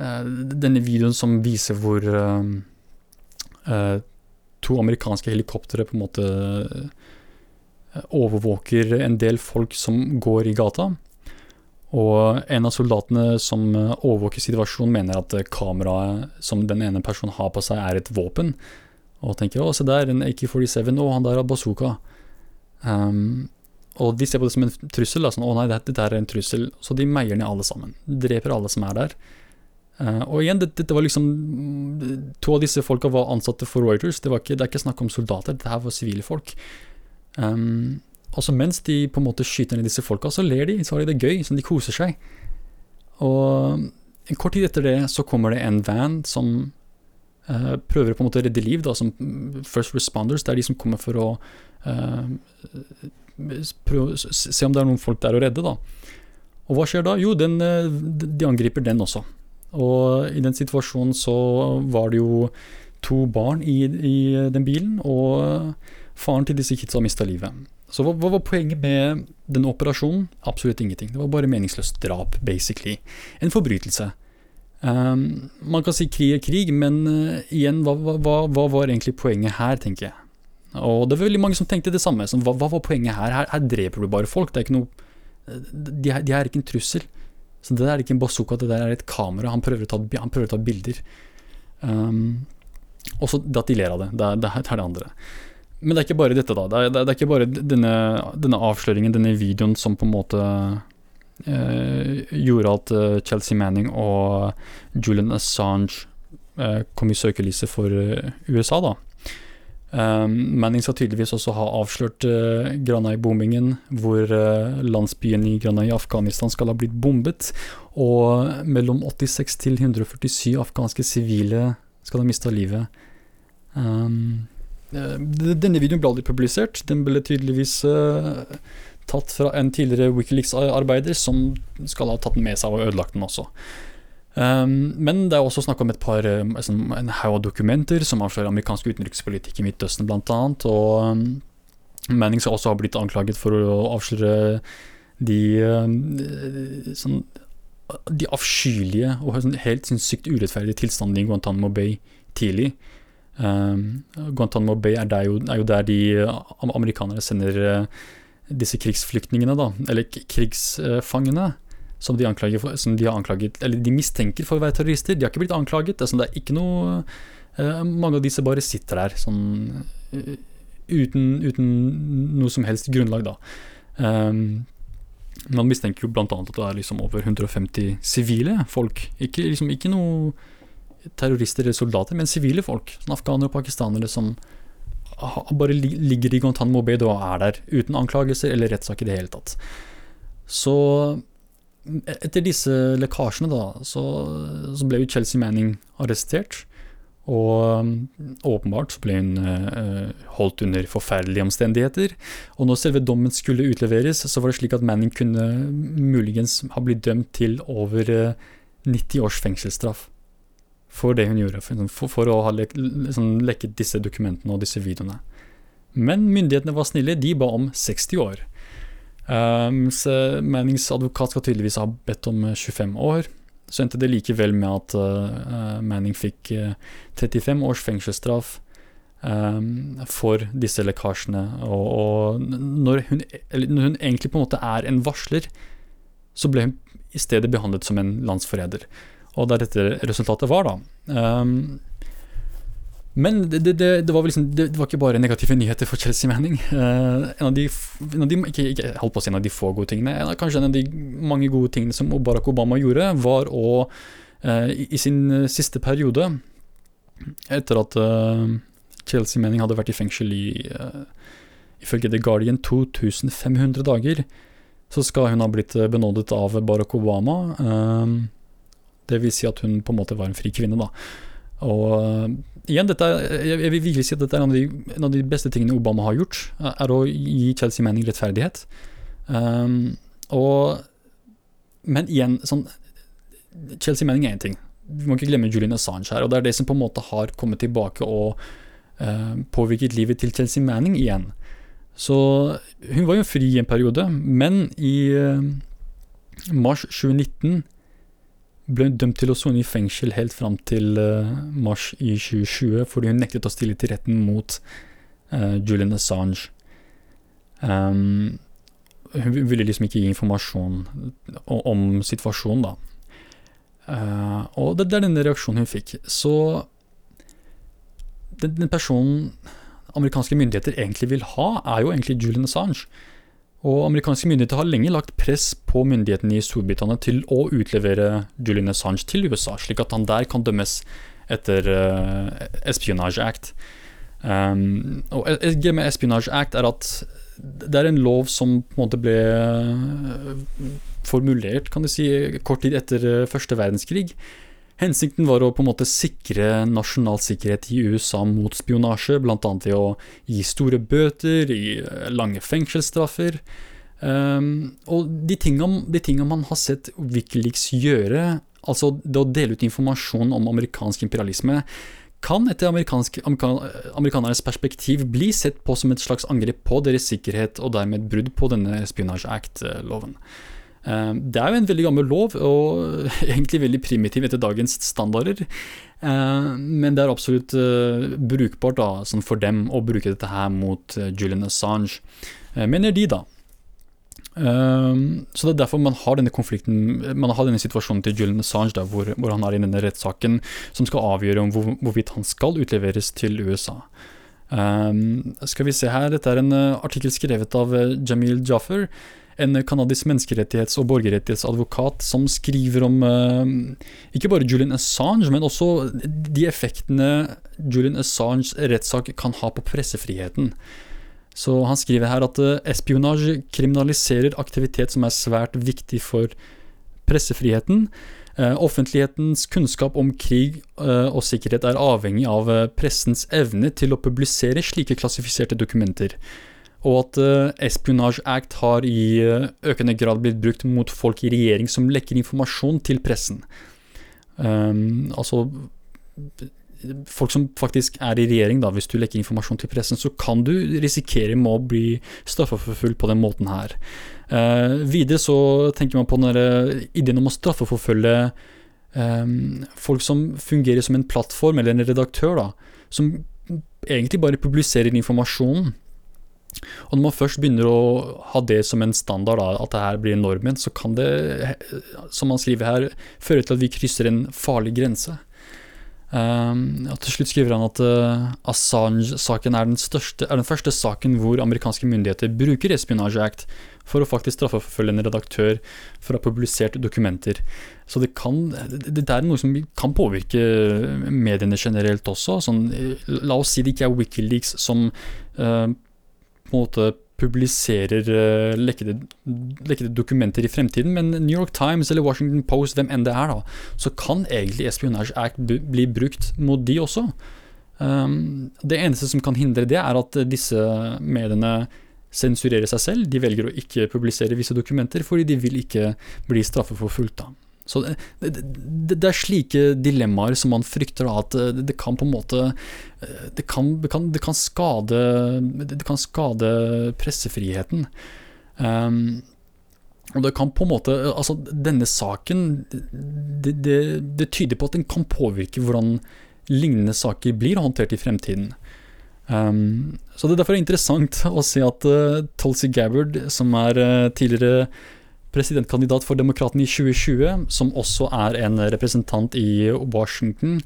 denne videoen som viser hvor to amerikanske helikoptre på en måte eh, overvåker en del folk som går i gata. Og en av soldatene som eh, overvåker situasjonen, mener at eh, kameraet som den ene personen har på seg, er et våpen. Og tenker 'å, se der, en AK-47, og han der har bazooka'. Um, og de ser på det som en trussel. Da, sånn 'å nei, dette, dette er en trussel'. Så de meier ned alle sammen. Dreper alle som er der. Uh, og igjen, dette, dette var liksom To av disse folka var ansatte for Reuters. Det, ikke, det er ikke snakk om soldater, dette her var sivile folk. Um, og så mens de på en måte skyter ned disse folka, så ler de, så har de det gøy, sånn de koser seg. Og en kort tid etter det så kommer det en van som uh, prøver på en måte å redde liv, da, som first responders. Det er de som kommer for å uh, prøve, se om det er noen folk der å redde, da. Og hva skjer da? Jo, den, de angriper den også. Og i den situasjonen så var det jo to barn i, i den bilen, og faren til disse kidsa mista livet. Så hva, hva, var poenget med den operasjonen? Absolutt ingenting. Det var bare meningsløst drap, basically. En forbrytelse. Um, man kan si krig er krig, men uh, igjen, hva, hva, hva, var egentlig poenget her, tenker jeg. Og det var veldig mange som tenkte det samme. Som, hva, var poenget her? her? her? dreper du bare folk. Det er ikke noe de, de er ikke en trussel. Så det der er ikke en bazooka, det der er et kamera. Han prøver å ta, prøver å ta bilder. Um, og så at de ler av det. Det er, det er, det andre. Men det er ikke bare dette, da. Det er, det er ikke bare denne, denne, avsløringen, denne videoen, som på en måte eh, gjorde at uh, Chelsea Manning og Julian Assange eh, kom i søkelyset for USA, da. Manning skal tydeligvis også ha avslørt uh, Granai-bombingen, hvor uh, landsbyen i Granai i Afghanistan skal ha blitt bombet. Og mellom 86 til 147 afghanske sivile skal ha mista livet. Um, uh, denne videoen ble aldri publisert. Den ble tydeligvis tatt fra en tidligere Wikileaks-arbeider som skal ha tatt den med seg og ødelagt den også. Um, men det er også snakk om et par um, en haug av dokumenter som avslører amerikansk utenrikspolitikk i Midtøsten, bl.a. Og um, Manning skal også ha blitt anklaget for å avsløre de um, sånn, De avskyelige og sånn, helt sykt urettferdige tilstandene i Guantánamo Bay tidlig. Um, Guantánamo Bay er, jo, er, jo, der de amerikanere sender disse krigsflyktningene, da, eller krigsfangene som de, for, som de, har anklaget Eller de mistenker for å være terrorister. De har ikke blitt anklaget. Det er, sånn, det er ikke noe uh, Mange av disse bare sitter der sånn uh, uten, uten, noe som helst grunnlag, da. Um, man mistenker jo bl.a. at det er liksom over 150 sivile folk. Ikke, liksom, ikke noe terrorister eller soldater, men sivile folk. Sånn afghanere og pakistanere som bare ligger i Guantánamo Bay og er der uten anklagelser eller rettssak i det hele tatt. Så etter disse lekkasjene, da, så, så, ble jo Chelsea Manning arrestert. Og um, åpenbart så ble hun uh, holdt under forferdelige omstendigheter. Og når selve dommen skulle utleveres, så var det slik at Manning kunne muligens ha blitt dømt til over uh, 90 års fengselsstraff for det hun gjorde, for, for å ha lek, liksom, lekket disse dokumentene og disse videoene. Men myndighetene var snille, de ba om 60 år. Um, Mannings advokat skal tydeligvis ha bedt om 25 år. så endte det likevel med at uh, Manning fikk uh, 35 års fengselsstraff um, for disse lekkasjene. Og, når, hun, når, hun, egentlig på en måte er en varsler, så ble hun i stedet behandlet som en landsforræder. Og det er dette resultatet var, da. Um, men det, det, det, var liksom, det, var ikke bare negative nyheter for Chelsea Manning. Uh, en, av de, en av de, ikke, ikke holdt på å si en av de få gode tingene, en, kanskje en av de mange gode tingene som Barack Obama gjorde, var å uh, i, i, sin uh, siste periode, etter at Chelsea Manning hadde vært i fengsel i ifølge The Guardian 2500 dager, så skal hun ha blitt benådet av Barack Obama. det vil si at hun på en måte var en fri kvinne, da. Og igjen, dette, jeg, vil virkelig si at dette er en av, de, en av, de, beste tingene Obama har gjort, er å gi Chelsea Manning rettferdighet. Um, og, men igjen, sånn Chelsea Manning er én ting. Vi må ikke glemme Julian Assange her. Og det er det som på en måte har kommet tilbake og uh, påvirket livet til Chelsea Manning igjen. Så hun var jo fri i en periode, men i uh, mars 2019 ble hun dømt til å sone i fengsel helt fram til uh, mars i 2020 fordi hun nektet å stille til retten mot uh, Julian Assange. Um, hun ville liksom ikke gi informasjon om situasjonen, da. Uh, og det, det, er denne reaksjonen hun fikk. Så den, den personen amerikanske myndigheter egentlig vil ha, er jo egentlig Julian Assange. Og amerikanske myndigheter har lenge lagt press på myndighetene i Storbritannia til å utlevere Julian Assange til USA, slik at han der kan dømmes etter uh, Espionage Act. Um, og greia med Espionage Act er at det er en lov som på en måte ble eh, formulert kan du si, kort tid etter eh, første verdenskrig. Hensikten var å på en måte sikre nasjonal sikkerhet i USA mot spionasje, bl.a. ved å gi store bøter, gi eh, lange fengselsstraffer. Um, og de tingene, de tingene, man har sett Wikileaks gjøre, altså det å dele ut informasjon om amerikansk imperialisme, kan etter amerikanernes perspektiv bli sett på som et slags angrep på deres sikkerhet, og dermed brudd på denne Spionage Act-loven. Eh, det er jo en veldig gammel lov, og egentlig veldig primitiv etter dagens standarder. Eh, men det er absolutt eh, brukbart da, sånn for dem å bruke dette her mot Julian Assange, mener de, da. Så det er derfor man har denne konflikten, man har denne situasjonen til Julian Assange, da, hvor, hvor, han er i denne rettssaken som skal avgjøre om hvor, hvorvidt han skal utleveres til USA. Um, skal vi se her, dette er en artikkel skrevet av Jamil Jaffer en canadisk menneskerettighets- og borgerrettighetsadvokat som skriver om uh, ikke bare Julian Assange, men også de effektene Julian Assanges rettssak kan ha på pressefriheten. Så han skriver her at uh, espionasje kriminaliserer aktivitet som er svært viktig for pressefriheten. Uh, offentlighetens kunnskap om krig og sikkerhet er avhengig av pressens evne til å publisere slike klassifiserte dokumenter og at uh, Espionage Act har i uh, økende grad blitt brukt mot folk i regjering som lekker informasjon til pressen. Um, altså folk som faktisk er i regjering, da, hvis du lekker informasjon til pressen, så kan du risikere med å bli straffeforfulgt på den måten her. Uh, videre så tenker man på denne ideen om å straffeforfølge um, folk som fungerer som en plattform eller en redaktør, da, som egentlig bare publiserer informasjonen og når man først begynner å ha det som en standard, da, at det her blir normen, så kan det, som han skriver her, føre til at vi krysser en farlig grense. Um, og til slutt skriver han at uh, Assange-saken er, er, den første saken hvor amerikanske myndigheter bruker Espionage Act for å faktisk straffeforfølge en redaktør for å ha publisert dokumenter. Så det, kan, det, er noe som kan påvirke mediene generelt også. Sånn, la oss si det ikke er Wikileaks som uh, på en måte publiserer uh, lekkede, lekkede, dokumenter i fremtiden, men New York Times eller Washington Post, hvem enn det er, da, så kan egentlig Espionage Act bli brukt mot de også. Um, det eneste som kan hindre det, er at disse mediene sensurerer seg selv. De velger å ikke publisere visse dokumenter fordi de vil ikke bli straffeforfulgt. da. Så det, det, det, er slike dilemmaer som man frykter da, at det, det, kan på en måte Det kan, kan, kan skade Det kan skade pressefriheten. Um, Og det kan på en måte, altså Denne saken det, det, det tyder på at den kan påvirke hvordan lignende saker blir håndtert i fremtiden. Um, så det er derfor interessant å se at uh, Tulsi Gabbard, som er uh, tidligere presidentkandidat for Demokratene i 2020, som også er en representant i Washington,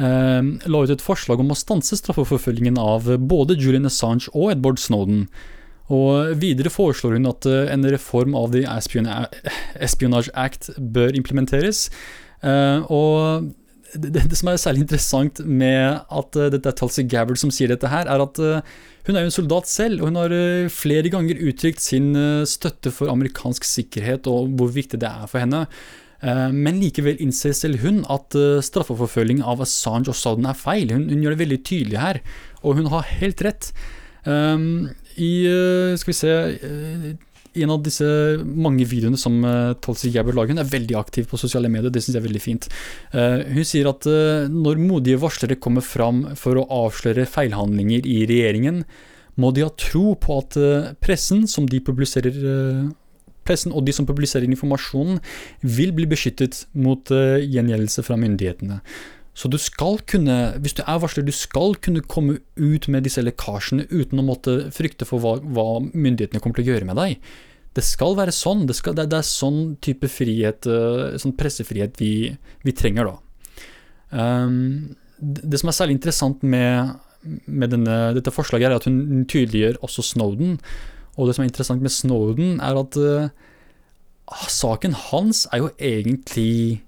uh, la ut et forslag om å stanse straffeforfølgingen av både Julian Assange og Edward Snowden. Og Videre foreslår hun at uh, en reform av The Espionage Act bør implementeres. Uh, og det, det, som er særlig interessant med at uh, dette er Tulsi Gabbard som sier dette her, er at uh, hun er jo en soldat selv, og hun har uh, flere ganger uttrykt sin støtte for amerikansk sikkerhet og hvor viktig det er for henne. Men likevel innser selv hun at straffeforfølging av Assange og Snowden er feil. Hun, hun, gjør det veldig tydelig her, og hun har helt rett. Um, I skal vi se en av disse mange videoene som uh, Tulsi Gabbard lager, hun er veldig aktiv på sosiale medier, det syns jeg er veldig fint. Uh, hun sier at uh, når modige varslere kommer fram for å avsløre feilhandlinger i regjeringen, må de ha tro på at pressen, som de publiserer pressen og de som publiserer informasjonen, vil bli beskyttet mot gjengjeldelse fra myndighetene. Så du skal kunne, hvis du er varsler, du skal kunne komme ut med disse lekkasjene uten å måtte frykte for hva, hva myndighetene kommer til å gjøre med deg. Det skal være sånn. Det, skal, det, det er sånn type frihet, eh, sånn pressefrihet vi, vi trenger, da. Um, det som er særlig interessant med, med denne, dette forslaget, er at hun tydeliggjør også Snowden. Og det som er interessant med Snowden, er at uh, saken hans er jo egentlig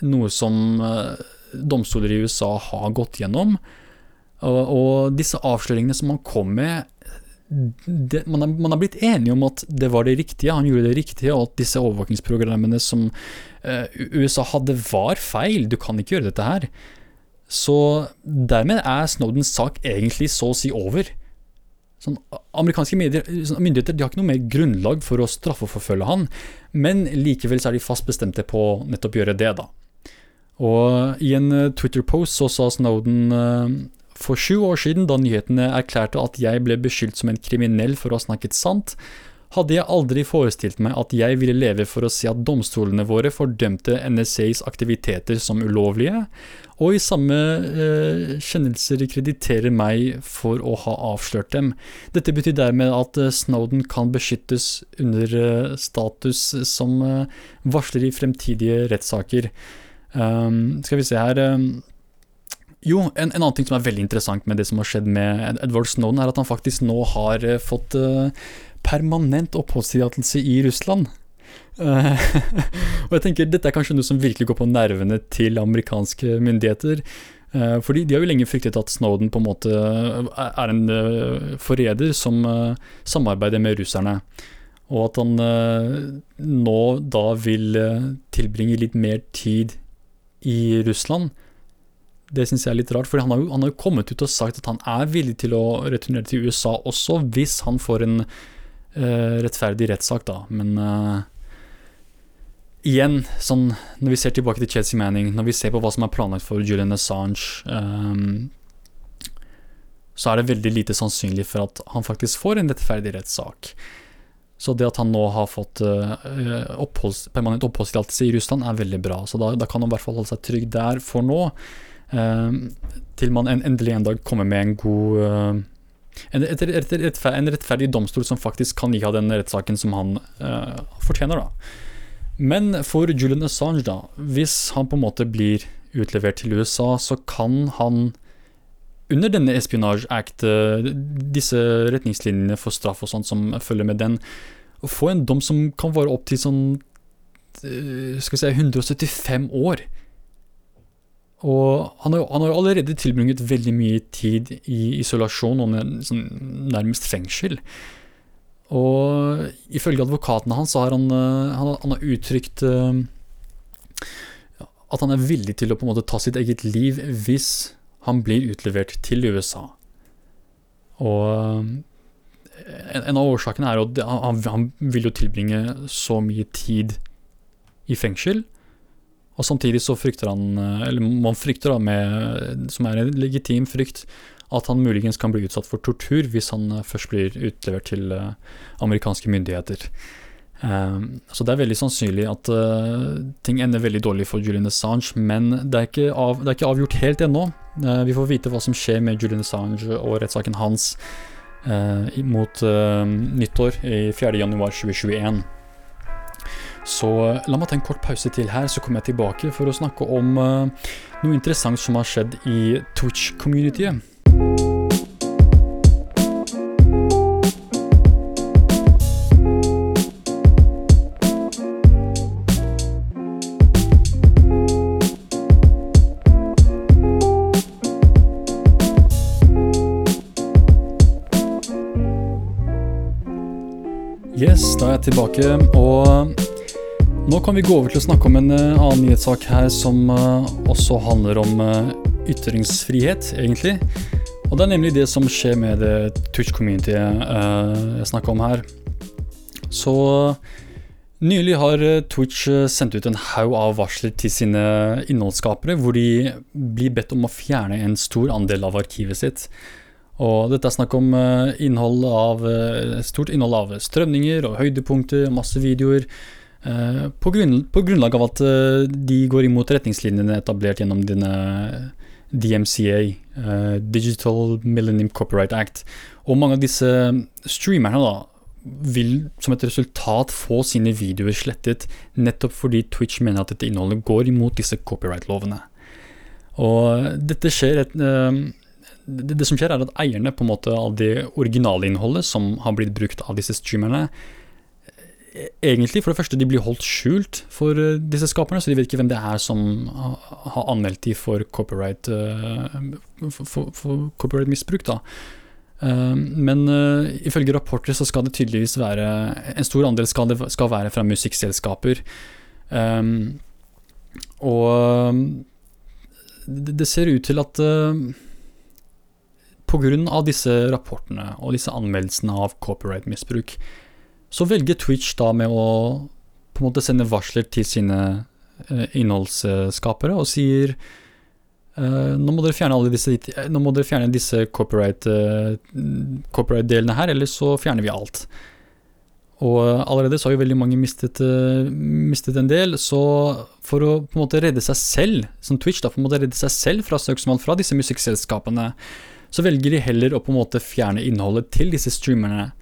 noe som uh, domstoler i USA har gått gjennom. Og, og disse avsløringene som han kom med, det, man, er, man, er, blitt enige om at det var det riktige, han gjorde det riktige, og at disse overvåkingsprogrammene som eh, USA hadde, var feil. Du kan ikke gjøre dette her. Så dermed er Snowdens sak egentlig så å si over. Sånn, amerikanske medier, sånn, myndigheter har ikke noe mer grunnlag for å straffeforfølge han, men likevel så er de fast bestemte på å nettopp gjøre det, da. Og i en uh, Twitter-post så sa Snowden uh, for sju år siden, da nyhetene erklærte at jeg ble beskyldt som en kriminell for å ha snakket sant, hadde jeg aldri forestilt meg at jeg ville leve for å se at domstolene våre fordømte NSAs aktiviteter som ulovlige, og i samme eh, kjennelser krediterer meg for å ha avslørt dem. Dette betyr dermed at eh, Snowden kan beskyttes under eh, status som eh, varsler i fremtidige rettssaker. Um, skal vi se her um, Jo, en, en, annen ting som er veldig interessant med det som har skjedd med Edward Snowden, er at han faktisk nå har uh, fått uh, permanent oppholdstillatelse i Russland. Uh, og jeg tenker Dette er kanskje noe som virkelig går på nervene til amerikanske myndigheter. Uh, fordi de har jo lenge fryktet at Snowden på en måte er en uh, forræder som samarbeider med russerne. Og at han nå da vil tilbringe litt mer tid i Russland. Det syns jeg er litt rart, for han har, jo, han har jo kommet ut og sagt at han er villig til å returnere til USA også, hvis han får en uh, rettferdig rettssak, da. Men uh, igjen, sånn, når vi ser tilbake til Chelsea Manning, når vi ser på hva som er planlagt for Julian Assange, um, så er det veldig lite sannsynlig for at han faktisk får en rettferdig rettssak. Så det at han nå har fått uh, oppholds, permanent oppholdstillatelse i Russland, er veldig bra. Så da, da, kan han i hvert fall holde seg trygg der for nå. Uh, til man en, endelig en dag kommer med en god uh, en, et, et, et, en, rettferdig domstol som faktisk kan gi av den rettssaken som han fortjener, da. Men for Julian Assange, da, hvis han på en måte blir utlevert til USA, så kan han under denne Espionage Act, disse retningslinjene for straff og sånt som følger med den, å få en dom som kan vare opp til sånn eh, skal vi si 175 år. Og han har, han har allerede tilbringet veldig mye tid i isolasjon og sånn, nærmest fengsel. Og ifølge advokatene hans så har han, eh, han, han har uttrykt at han er villig til å på en måte ta sitt eget liv hvis han blir utlevert til USA. Og en av årsakene er at han, vil jo tilbringe så mye tid i fengsel. Og samtidig så frykter han, eller man frykter da med, som er en legitim frykt, at han muligens kan bli utsatt for tortur hvis han først blir utlevert til amerikanske myndigheter. Um, så det er veldig sannsynlig at uh, ting ender veldig dårlig for Julian Assange, men det er ikke, av, det er ikke avgjort helt ennå. Uh, vi får vite hva som skjer med Julian Assange og rettssaken hans uh, mot nyttår i 4.1.2021. Så la meg ta en kort pause til her, så kommer jeg tilbake for å snakke om noe interessant som har skjedd i Twitch-communityet. Yes, da er jeg tilbake. Og nå kan vi gå over til å snakke om en uh, annen nyhetssak her som uh, også handler om uh, ytringsfrihet, egentlig. Og det er nemlig det som skjer med det Twitch-communityet jeg snakker om her. Så nylig har Twitch sendt ut en haug av varsler til sine innholdsskapere, hvor de blir bedt om å fjerne en stor andel av arkivet sitt. Og dette er snakk om eh, innhold av, eh, stort innhold av strømninger og høydepunkter, masse videoer. Eh, på, grunn, på grunnlag av at de går imot retningslinjene etablert gjennom denne DMCA, Digital Millennium Copyright Act. Og mange av disse streamerne da, vil som et resultat få sine videoer slettet, nettopp fordi Twitch mener at dette innholdet går imot disse copyright-lovene. Og dette skjer et, det, det, som skjer, er at eierne på en måte av det originale innholdet som har blitt brukt av disse streamerne, e, egentlig, for det første, de blir holdt skjult for uh, disse skaperne, så de vet ikke hvem det er som har anmeldt de for copyright uh, for, copyright-misbruk. men ifølge rapporter så skal det tydeligvis være En stor andel skal, det, skal være fra musikkselskaper. Og det, ser ut til at Pga. disse rapportene og disse anmeldelsene av copyright-misbruk, så velger Twitch da med å på en måte sende varsler til sine eh, innholdsskapere og sier Uh, nå må dere fjerne disse, nå må dere fjerne disse copyright-delene uh, copyright her, ellers så fjerner vi alt. Og allerede så har jo veldig mange mistet, mistet, en del, så for å på en måte redde seg selv, som Twitch, da, for å redde seg selv fra søksmål fra disse musikkselskapene, så velger de heller å på en måte fjerne innholdet til disse streamerne.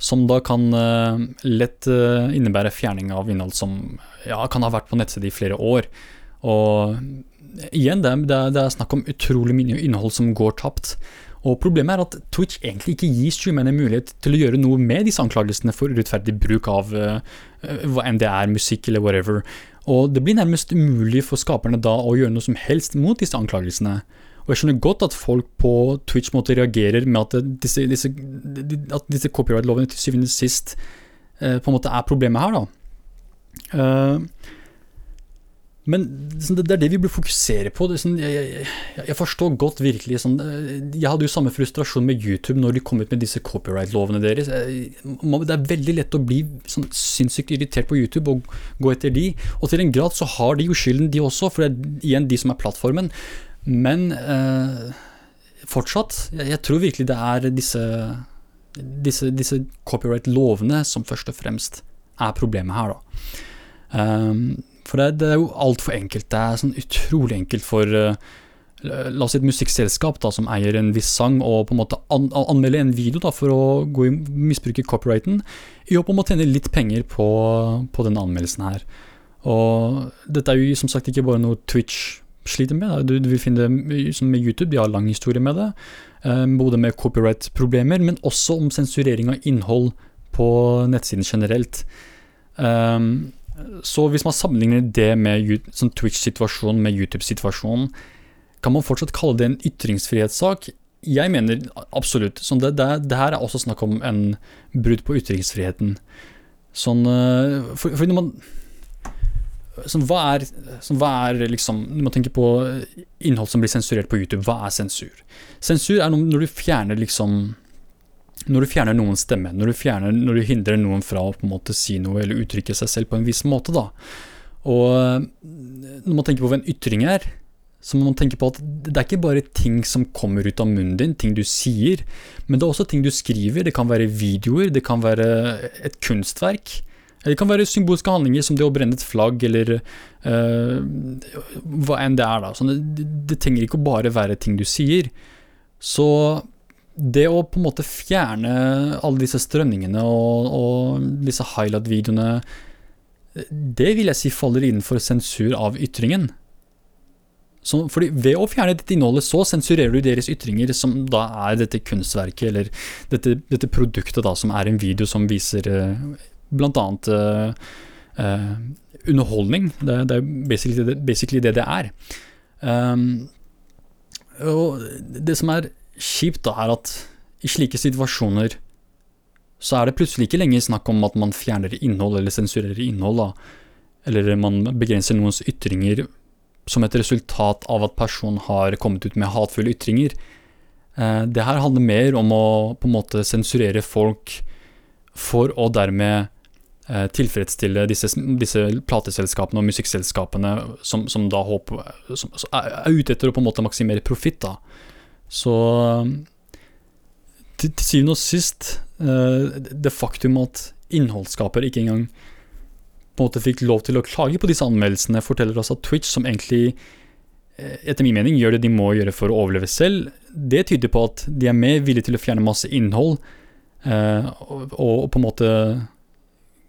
Som da kan uh, lett uh, innebære fjerning av innhold som ja, kan ha vært på nettsiden i flere år. Og igjen, det er, det er snakk om utrolig mye innhold som går tapt. Og Problemet er at Twitch egentlig ikke gir streamerne mulighet til å gjøre noe med disse anklagelsene for urettferdig bruk av uh, hva enn det er, musikk eller whatever. Og det blir nærmest umulig for skaperne da å gjøre noe som helst mot disse anklagelsene. Og jeg skjønner godt at folk på Twitch måtte reagerer med at disse, disse, disse copyright-lovene til syvende og sist eh, på en måte er problemet her, da. Uh, men sånn, det er det vi bør fokusere på. Sånn, jeg, jeg, jeg, forstår godt virkelig sånn, eh, Jeg hadde jo samme frustrasjon med YouTube når de kom ut med disse copyright-lovene deres. Det er veldig lett å bli sånn sinnssykt irritert på YouTube og gå etter de. Og til en grad så har de jo skylden, de også, for det er igjen de som er plattformen. Men eh, fortsatt, jeg, tror virkelig det er disse, disse, disse copyright-lovene som først og fremst er problemet her, da. Um, for det, det, er jo altfor enkelt. Det er sånn utrolig enkelt for uh, La oss si et musikkselskap da, som eier en viss sang, og på en måte an anmelde en video da, for å gå i misbruke copyrighten, i håp om å tjene litt penger på, på denne anmeldelsen her. Og dette er jo som sagt ikke bare noe Twitch sliter med. Du, vil finne det med YouTube, de har lang historie med det. Um, både med copyright-problemer, men også om sensurering av innhold på nettsiden generelt. Um, så hvis man sammenligner det med sånn Twitch-situasjonen med YouTube-situasjonen, kan man fortsatt kalle det en ytringsfrihetssak? Jeg mener absolutt. Sånn det, det, det, her er også snakk om en brudd på ytringsfriheten. Sånn, eh, for, for når man som hva, er, som hva er liksom Du må tenke på innhold som blir sensurert på YouTube. Hva er sensur? Sensur er når du fjerner liksom Når du fjerner noens stemme. Når du, fjerner, når du hindrer noen fra å på en måte si noe eller uttrykke seg selv på en viss måte. da. Og når man tenker på hva en ytring er, så må man tenke på at det er ikke bare ting som kommer ut av munnen din, ting du sier, men det er også ting du skriver. Det kan være videoer, det kan være et kunstverk. Det kan være symbolske handlinger som det å brenne et flagg, eller uh, hva enn det er. da. Sånn, det, det, trenger ikke å bare være ting du sier. Så det å på en måte fjerne alle disse strømningene og, og disse highlight-videoene, det vil jeg si faller innenfor sensur av ytringen. Så, fordi Ved å fjerne dette innholdet, så sensurerer du deres ytringer, som da er dette kunstverket, eller dette, dette produktet da, som er en video som viser uh, blant annet uh, uh, underholdning. Det, det, er basically basically det det er. Um, og det som er kjipt, da, er at i slike situasjoner så er det plutselig ikke lenger snakk om at man fjerner innhold eller sensurerer innhold, da. Eller man begrenser noens ytringer som et resultat av at personen har kommet ut med hatefulle ytringer. Eh, det her handler mer om å på en måte sensurere folk for å dermed eh, tilfredsstille disse, disse, plateselskapene og musikkselskapene som, som da håper, som, er ute etter å på en måte maksimere profitt. Så til, til syvende og sist, eh, det faktum at innholdsskaper ikke engang på en måte fikk lov til å klage på disse anmeldelsene, forteller oss at Twitch, som egentlig eh, etter min mening gjør det de må gjøre for å overleve selv, det tyder på at de er mer villige til å fjerne masse innhold eh, og, og, på en måte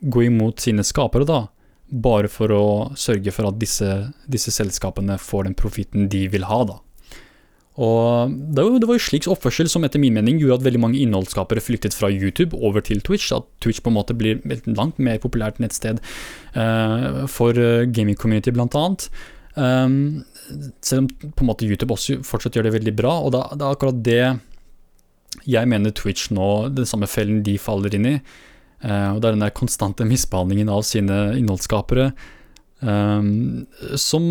gå imot sine skapere, da. Bare for å sørge for at disse, disse selskapene får den profitten de vil ha, da. Og det var, det jo slik oppførsel som etter min mening gjorde at veldig mange innholdsskapere flyktet fra YouTube over til Twitch. At Twitch på en måte blir et langt mer populært nettsted uh, for uh, gaming-community, blant annet. Um, selv om på en måte YouTube også fortsatt gjør det veldig bra. Og det er akkurat det jeg mener Twitch nå, den samme fellen de faller inn i. Uh, og det er den der konstante misbehandlingen av sine innholdsskapere um, som,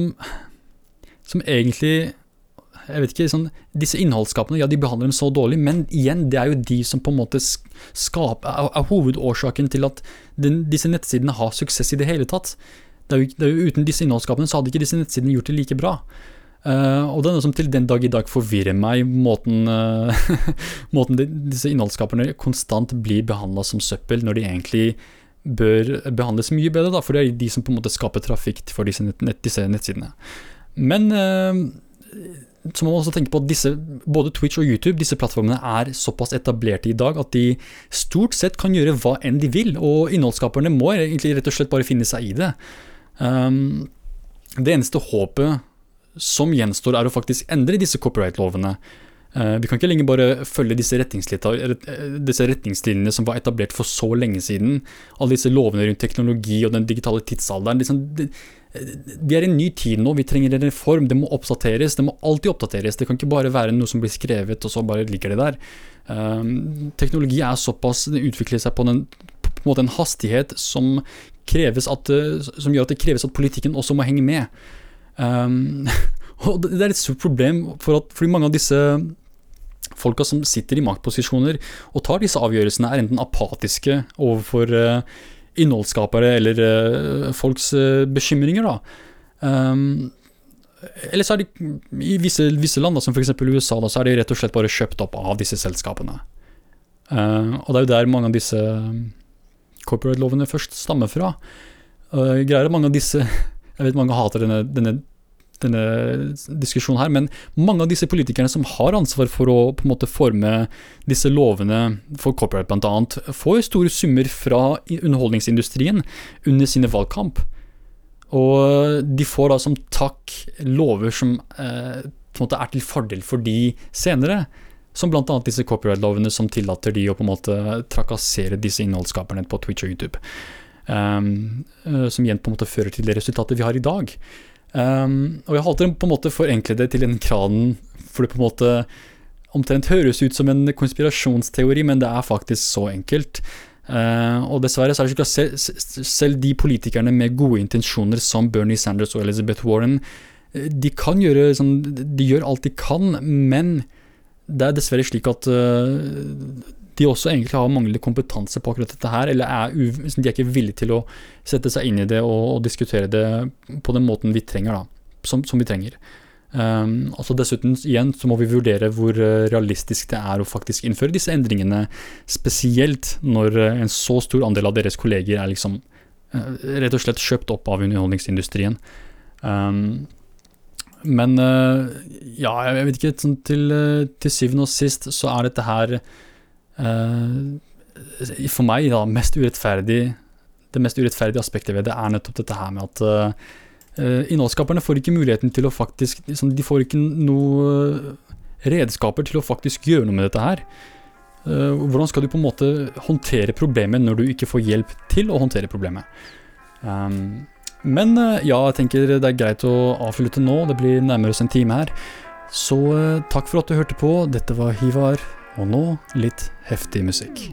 som egentlig jeg vet ikke, sånn, Disse innholdsskapene ja, de behandler dem så dårlig, men igjen, det er jo de som på en måte skaper, er, er hovedårsaken til at den, disse nettsidene har suksess i det hele tatt. Det er, jo, det er jo Uten disse innholdsskapene så hadde ikke disse nettsidene gjort det like bra. Uh, og det er noe som til den dag i dag forvirrer meg, måten, uh, måten de, disse innholdsskaperne konstant blir behandla som søppel, når de egentlig bør behandles mye bedre, da, for det er de som på en måte skaper trafikk for disse, nett, disse nettsidene. Men uh, så må man også tenke på at disse, både Twitch og YouTube disse plattformene er såpass etablerte i dag at de stort sett kan gjøre hva enn de vil, og innholdsskaperne må egentlig rett og slett bare finne seg i det. Um, det eneste håpet som gjenstår, er å faktisk endre disse copyright-lovene. Uh, vi kan ikke lenger bare følge disse, disse retningslinjene som var etablert for så lenge siden. Alle disse lovene rundt teknologi og den digitale tidsalderen. Liksom, vi er i en ny tid nå, vi trenger en reform. Det må oppdateres. Det må alltid oppdateres. Det kan ikke bare være noe som blir skrevet, og så bare ligger det der. Um, teknologi er såpass Det utvikler seg på, den, på en måte en hastighet som, at, som, gjør at det kreves at politikken også må henge med. Um, og det er et stort problem, for at, fordi mange av disse folka som sitter i maktposisjoner og tar disse avgjørelsene, er enten apatiske overfor uh, innholdsskapere eller uh, folks uh, bekymringer. Um, eller så er de i visse, visse land, da, som f.eks. USA, da, så er de rett og slett bare kjøpt opp av disse selskapene. Uh, og det er jo der mange av disse corporate-lovene først stammer fra. Uh, greier mange av disse Jeg vet mange hater denne, denne denne diskusjonen her, men mange av disse politikerne som har ansvar for å på en måte forme disse lovene for copyright bl.a., får store summer fra underholdningsindustrien under sine valgkamp. Og de får da som takk lover som eh, på en måte er til fordel for de senere. Som bl.a. disse copyright-lovene som tillater de å på en måte trakassere disse innholdsskaperne på Twitch og YouTube. Um, som igjen på en måte fører til det resultatet vi har i dag. Um, og jeg alltid på en måte forenklet det til en kranen, for det på en måte omtrent høres ut som en konspirasjonsteori, men det er faktisk så enkelt. Uh, og dessverre så er det ikke selv, selv de politikerne med gode intensjoner som Bernie Sanders og Elizabeth Warren, eh, de kan gjøre sånn, de gjør alt de kan, men det er dessverre slik at uh, de også egentlig har manglende kompetanse på akkurat dette her, eller er de er ikke villige til å sette seg inn i det og, og diskutere det på den måten vi trenger, da. Som, som vi trenger. Um, altså Dessuten igjen så må vi vurdere hvor eh, realistisk det er å faktisk innføre disse endringene, spesielt når eh, en så stor andel av deres kolleger er liksom eh, rett og slett kjøpt opp av underholdningsindustrien. Um, men ja, jeg vet ikke sånn til, til, syvende og sist så er dette her For meg, da, mest urettferdig Det mest urettferdige aspektet ved det er nettopp dette her med at innholdsskaperne får ikke muligheten til å faktisk liksom, De får ikke noe redskaper til å faktisk gjøre noe med dette her. hvordan skal du på en måte håndtere problemet når du ikke får hjelp til å håndtere problemet? Um, men uh, ja, jeg tenker det er greit å avslutte nå. Det blir nærmere oss en time her. Så eh, takk for at du hørte på. Dette var Hivar, og nå litt heftig musikk.